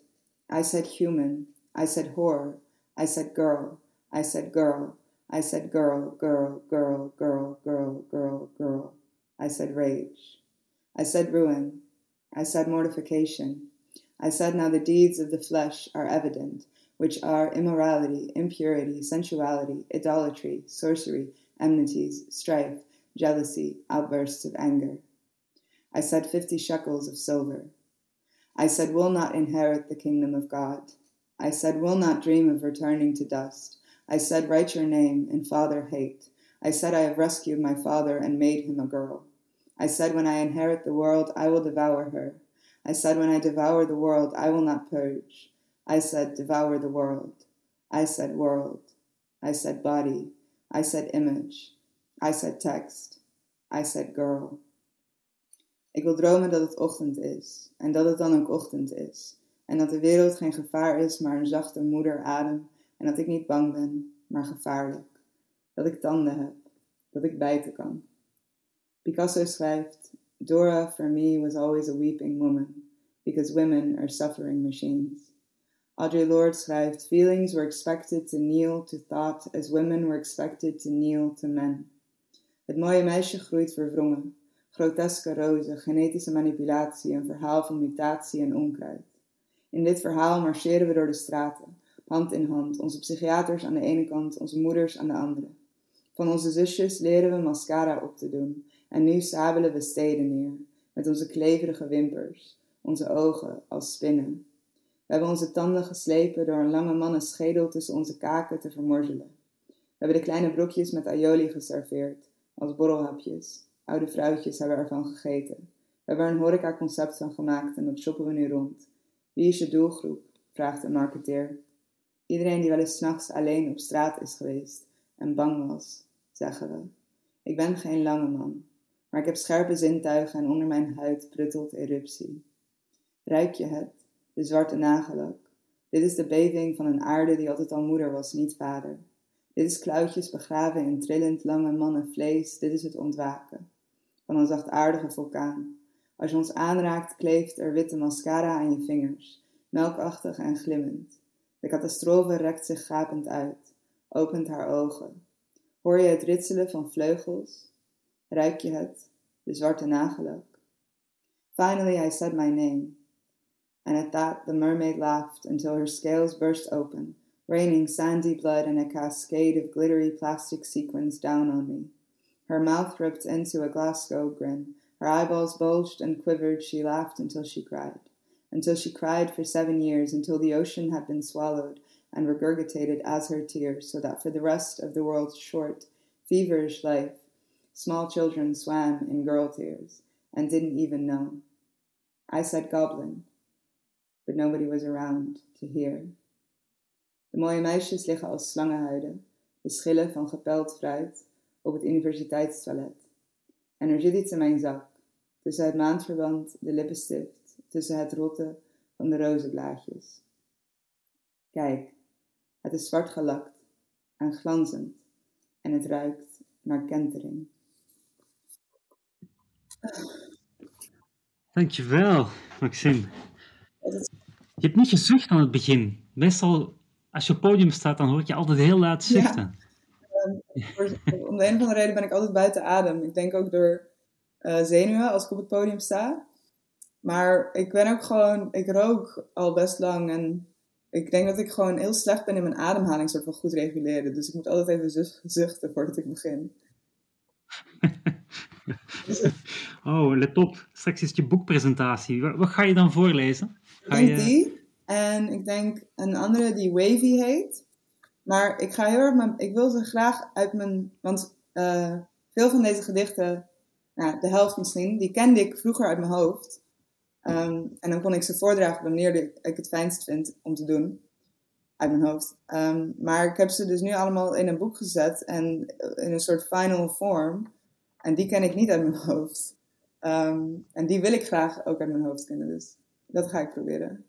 I said human. I said horror. I said girl. I said girl. I said girl, girl, girl, girl, girl, girl, girl. I said rage. I said ruin. I said mortification. I said now the deeds of the flesh are evident, which are immorality, impurity, sensuality, idolatry, sorcery, enmities, strife, jealousy, outbursts of anger. I said fifty shekels of silver. I said, will not inherit the kingdom of God. I said, will not dream of returning to dust. I said, write your name in father hate. I said, I have rescued my father and made him a girl. I said, when I inherit the world, I will devour her. I said, when I devour the world, I will not purge. I said, devour the world. I said, world. I said, body. I said, image. I said, text. I said, girl. Ik wil dromen dat het ochtend is, en dat het dan ook ochtend is, en dat de wereld geen gevaar is, maar een zachte moederadem, en dat ik niet bang ben, maar gevaarlijk. Dat ik tanden heb, dat ik bijten kan. Picasso schrijft: Dora for me was always a weeping woman, because women are suffering machines. Audre Lorde schrijft: Feelings were expected to kneel to thought as women were expected to kneel to men. Het mooie meisje groeit verwrongen, groteske rozen, genetische manipulatie, een verhaal van mutatie en onkruid. In dit verhaal marcheren we door de straten, hand in hand, onze psychiaters aan de ene kant, onze moeders aan de andere. Van onze zusjes leren we mascara op te doen, en nu sabelen we steden neer, met onze kleverige wimpers, onze ogen als spinnen. We hebben onze tanden geslepen door een lange mannenschedel tussen onze kaken te vermorzelen. We hebben de kleine brokjes met aioli geserveerd, als borrelhapjes. Oude vrouwtjes hebben ervan gegeten. We hebben er een horecaconcept van gemaakt en dat shoppen we nu rond. Wie is je doelgroep? vraagt een marketeer. Iedereen die wel eens s'nachts alleen op straat is geweest en bang was, zeggen we. Ik ben geen lange man, maar ik heb scherpe zintuigen en onder mijn huid pruttelt eruptie. Ruik je het, de zwarte nagellak? Dit is de beving van een aarde die altijd al moeder was, niet vader. Dit is klauwtjes begraven in trillend lange mannen vlees, dit is het ontwaken van een zachtaardige vulkaan. Als je ons aanraakt, kleeft er witte mascara aan je vingers, melkachtig en glimmend. De catastrofe rekt zich gapend uit, opent haar ogen. Hoor je het ritselen van vleugels? Ruik je het, de zwarte nagellak? Finally I said my name, and at that the mermaid laughed until her scales burst open, raining sandy blood and a cascade of glittery plastic sequins down on me. Her mouth ripped into a Glasgow grin. Her eyeballs bulged and quivered. She laughed until she cried. Until she cried for seven years, until the ocean had been swallowed and regurgitated as her tears, so that for the rest of the world's short, feverish life, small children swam in girl tears and didn't even know. I said goblin, but nobody was around to hear. De mooie meisjes liggen als slangenhuiden, de schillen van gepeld fruit, op het universiteitstoilet. En er zit iets in mijn zak, tussen het maandverband, de lippenstift, tussen het rotte van de rozenblaadjes. Kijk, het is zwart gelakt en glanzend en het ruikt naar kentering. Dankjewel, Maxime. Je hebt niet gezucht aan het begin. Meestal, als je op het podium staat, dan hoor ik je altijd heel laat zuchten. Um, om de een of andere reden ben ik altijd buiten adem. Ik denk ook door uh, zenuwen als ik op het podium sta. Maar ik ben ook gewoon, ik rook al best lang en ik denk dat ik gewoon heel slecht ben in mijn ademhaling soort van goed reguleren. Dus ik moet altijd even zuchten voordat ik begin. (laughs) oh, let op. Straks is je boekpresentatie. Wat, ga je dan voorlezen? Ga ik denk die. En ik denk een andere die Wavy heet. Maar ik ga heel erg, ik wil ze graag uit mijn, want uh, veel van deze gedichten, nou, de helft misschien, die kende ik vroeger uit mijn hoofd. Um, en dan kon ik ze voordragen die ik het fijnst vind om te doen, uit mijn hoofd. Um, maar ik heb ze dus nu allemaal in een boek gezet en in een soort final form. En die ken ik niet uit mijn (laughs) hoofd. Um, en die wil ik graag ook uit mijn hoofd kennen, dus dat ga ik proberen.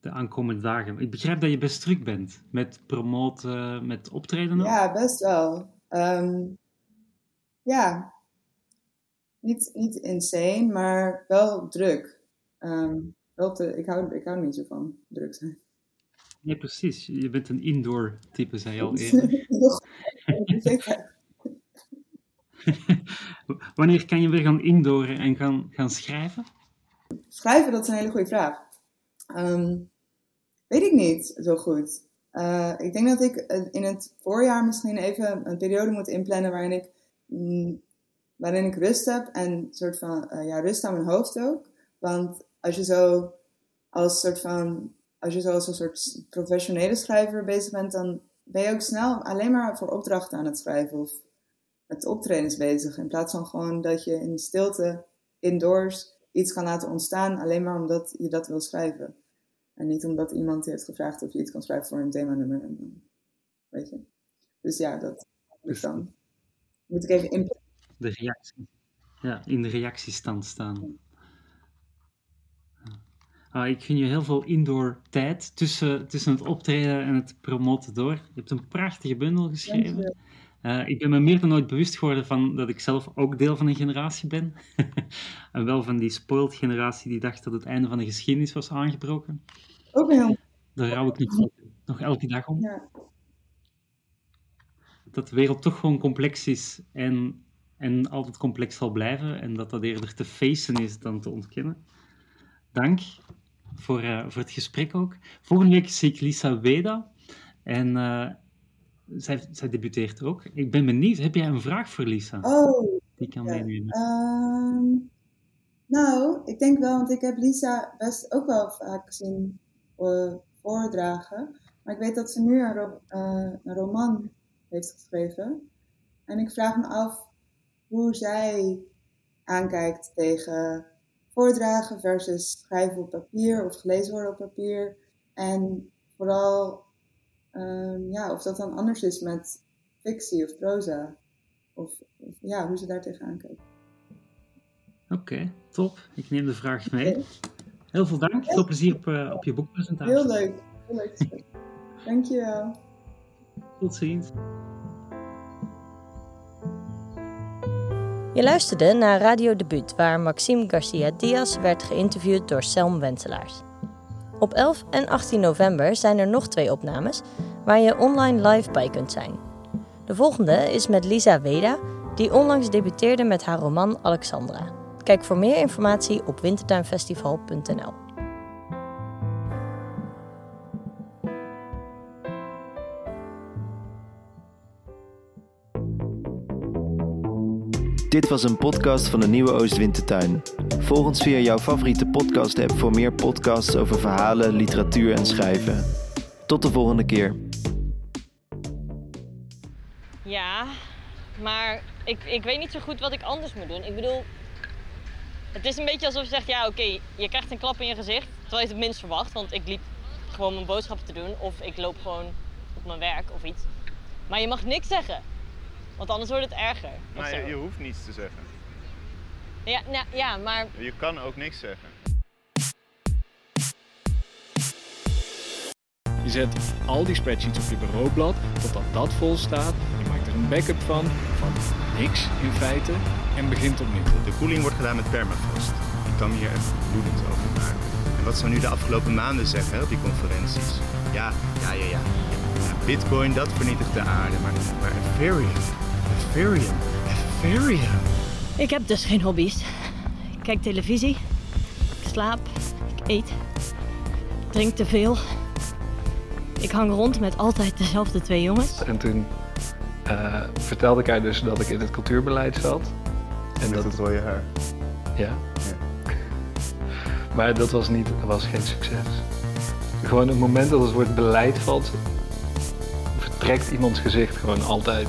de aankomende dagen? Ik begrijp dat je best druk bent met promoten, met optreden. ook. Ja, best wel. Ehm, ja, niet, niet insane, maar wel druk. Ehm, wel te, ik, hou, ik hou niet zo van druk zijn. Nee, precies. Je bent een indoor type, zei je al (laughs) eerder. (laughs) Wanneer kan je weer gaan indooren en gaan, gaan schrijven? Schrijven, dat is een hele goede vraag. Ehm, weet ik niet zo goed. Eh, ik denk dat ik eh, in het voorjaar misschien even een periode moet inplannen waarin ik, waarin ik rust heb en een soort van eh, ja, rust aan mijn hoofd ook. Want als je zo als soort van als je zo als een soort professionele schrijver bezig bent, dan ben je ook snel alleen maar voor opdrachten aan het schrijven of met optredens bezig. In plaats van gewoon dat je in stilte, indoors, iets kan laten ontstaan, alleen maar omdat je dat wil schrijven. En niet omdat iemand je heeft gevraagd of je iets kan schrijven voor een themanummer. En weet je. Dus ja, dat moet dan. Moet ik even in. De reactie. Ja, in de reactiestand staan. Ah, ik gun je heel veel indoor tijd tussen, tussen het optreden en het promoten door. Je hebt een prachtige bundel geschreven. Uh, ik ben me meer dan ooit bewust geworden van dat ik zelf ook deel van een generatie ben. (laughs) en wel van die spoiled generatie die dacht dat het einde van de geschiedenis was aangebroken. Ook heel. Daar rouw ik nog, nog elke dag om. Ja. Dat de wereld toch gewoon complex is en, en altijd complex zal blijven. En dat dat eerder te facen is dan te ontkennen. Dank voor, uh, voor het gesprek ook. Volgende week zie ik Lisa Weda. En uh, zij, zij debuteert ook. Ik ben benieuwd, heb jij een vraag voor Lisa? Oh. Die kan ja. meenemen. Um, nou, ik denk wel, want ik heb Lisa best ook wel vaak zien uh, voordragen. Maar ik weet dat ze nu een, ro uh, een roman heeft geschreven. En ik vraag me af hoe zij aankijkt tegen voordragen versus schrijven op papier of gelezen worden op papier. En vooral um, ja, of dat dan anders is met fictie of proza. Of, of ja, hoe ze daar tegenaan kijkt. Oké, okay, top. Ik neem de vraag mee. Okay. Heel veel dank. Veel plezier op, uh, op je boekpresentatie. Heel leuk. Heel leuk. Dankjewel. Tot ziens. Je luisterde naar Radio Debuut, waar Maxime Garcia Diaz werd geïnterviewd door Selm Wenselaars. Op 11 en 18 november zijn er nog twee opnames waar je online live bij kunt zijn. De volgende is met Lisa Weda, die onlangs debuteerde met haar roman Alexandra. Kijk voor meer informatie op wintertuinfestival.nl. Dit was een podcast van de Nieuwe Oostwintertuin. Volg ons via jouw favoriete podcast-app voor meer podcasts over verhalen, literatuur en schrijven. Tot de volgende keer. Ja, maar ik, ik weet niet zo goed wat ik anders moet doen. Ik bedoel, het is een beetje alsof je zegt, ja oké, je krijgt een klap in je gezicht. Terwijl je het het minst verwacht, want ik liep gewoon mijn boodschappen te doen. Of ik loop gewoon op mijn werk of iets. Maar je mag niks zeggen. Want anders wordt het erger. Maar je, je, hoeft niets te zeggen. Ja, nou, ja, maar... Je kan ook niks zeggen. Je zet al die spreadsheets op je bureaublad, totdat dat vol staat. Je maakt er een backup van, van niks in feite, en begint opnieuw. De koeling wordt gedaan met permafrost. Je kan hier echt woedend over maken. En wat zou nu de afgelopen maanden zeggen hè, op die conferenties? Ja, ja, ja, ja. ja Bitcoin, dat vernietigt de aarde. Maar, maar Ethereum, Ethereum, Ethereum. Ik heb dus geen hobby's. Ik kijk televisie, ik slaap, ik eet, ik drink te veel. Ik hang rond met altijd dezelfde twee jongens. En toen uh, vertelde ik haar dus dat ik in het cultuurbeleid zat. En met dat het rode haar. Ja. ja. (laughs) Maar dat was, niet, dat was geen succes. Gewoon het moment dat het woord beleid valt, vertrekt iemands gezicht gewoon altijd.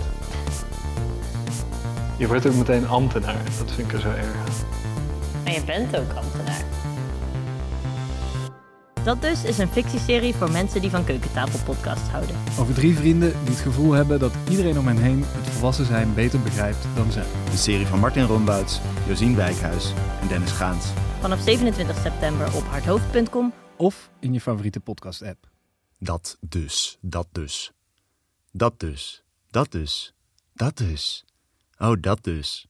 Je wordt ook meteen ambtenaar. Dat vind ik er zo erg aan. En je bent ook ambtenaar. Dat dus is een fictieserie voor mensen die van keukentafelpodcasts houden. Over drie vrienden die het gevoel hebben dat iedereen om hen heen het volwassen zijn beter begrijpt dan zij. Een serie van Martin Rombouts, Josien Wijkhuis en Dennis Gaans. Vanaf 27 september op hardhoofd.com Of in je favoriete podcast-app. Dat dus, dat dus. Dat dus, dat dus, dat dus. Oh, dat dus.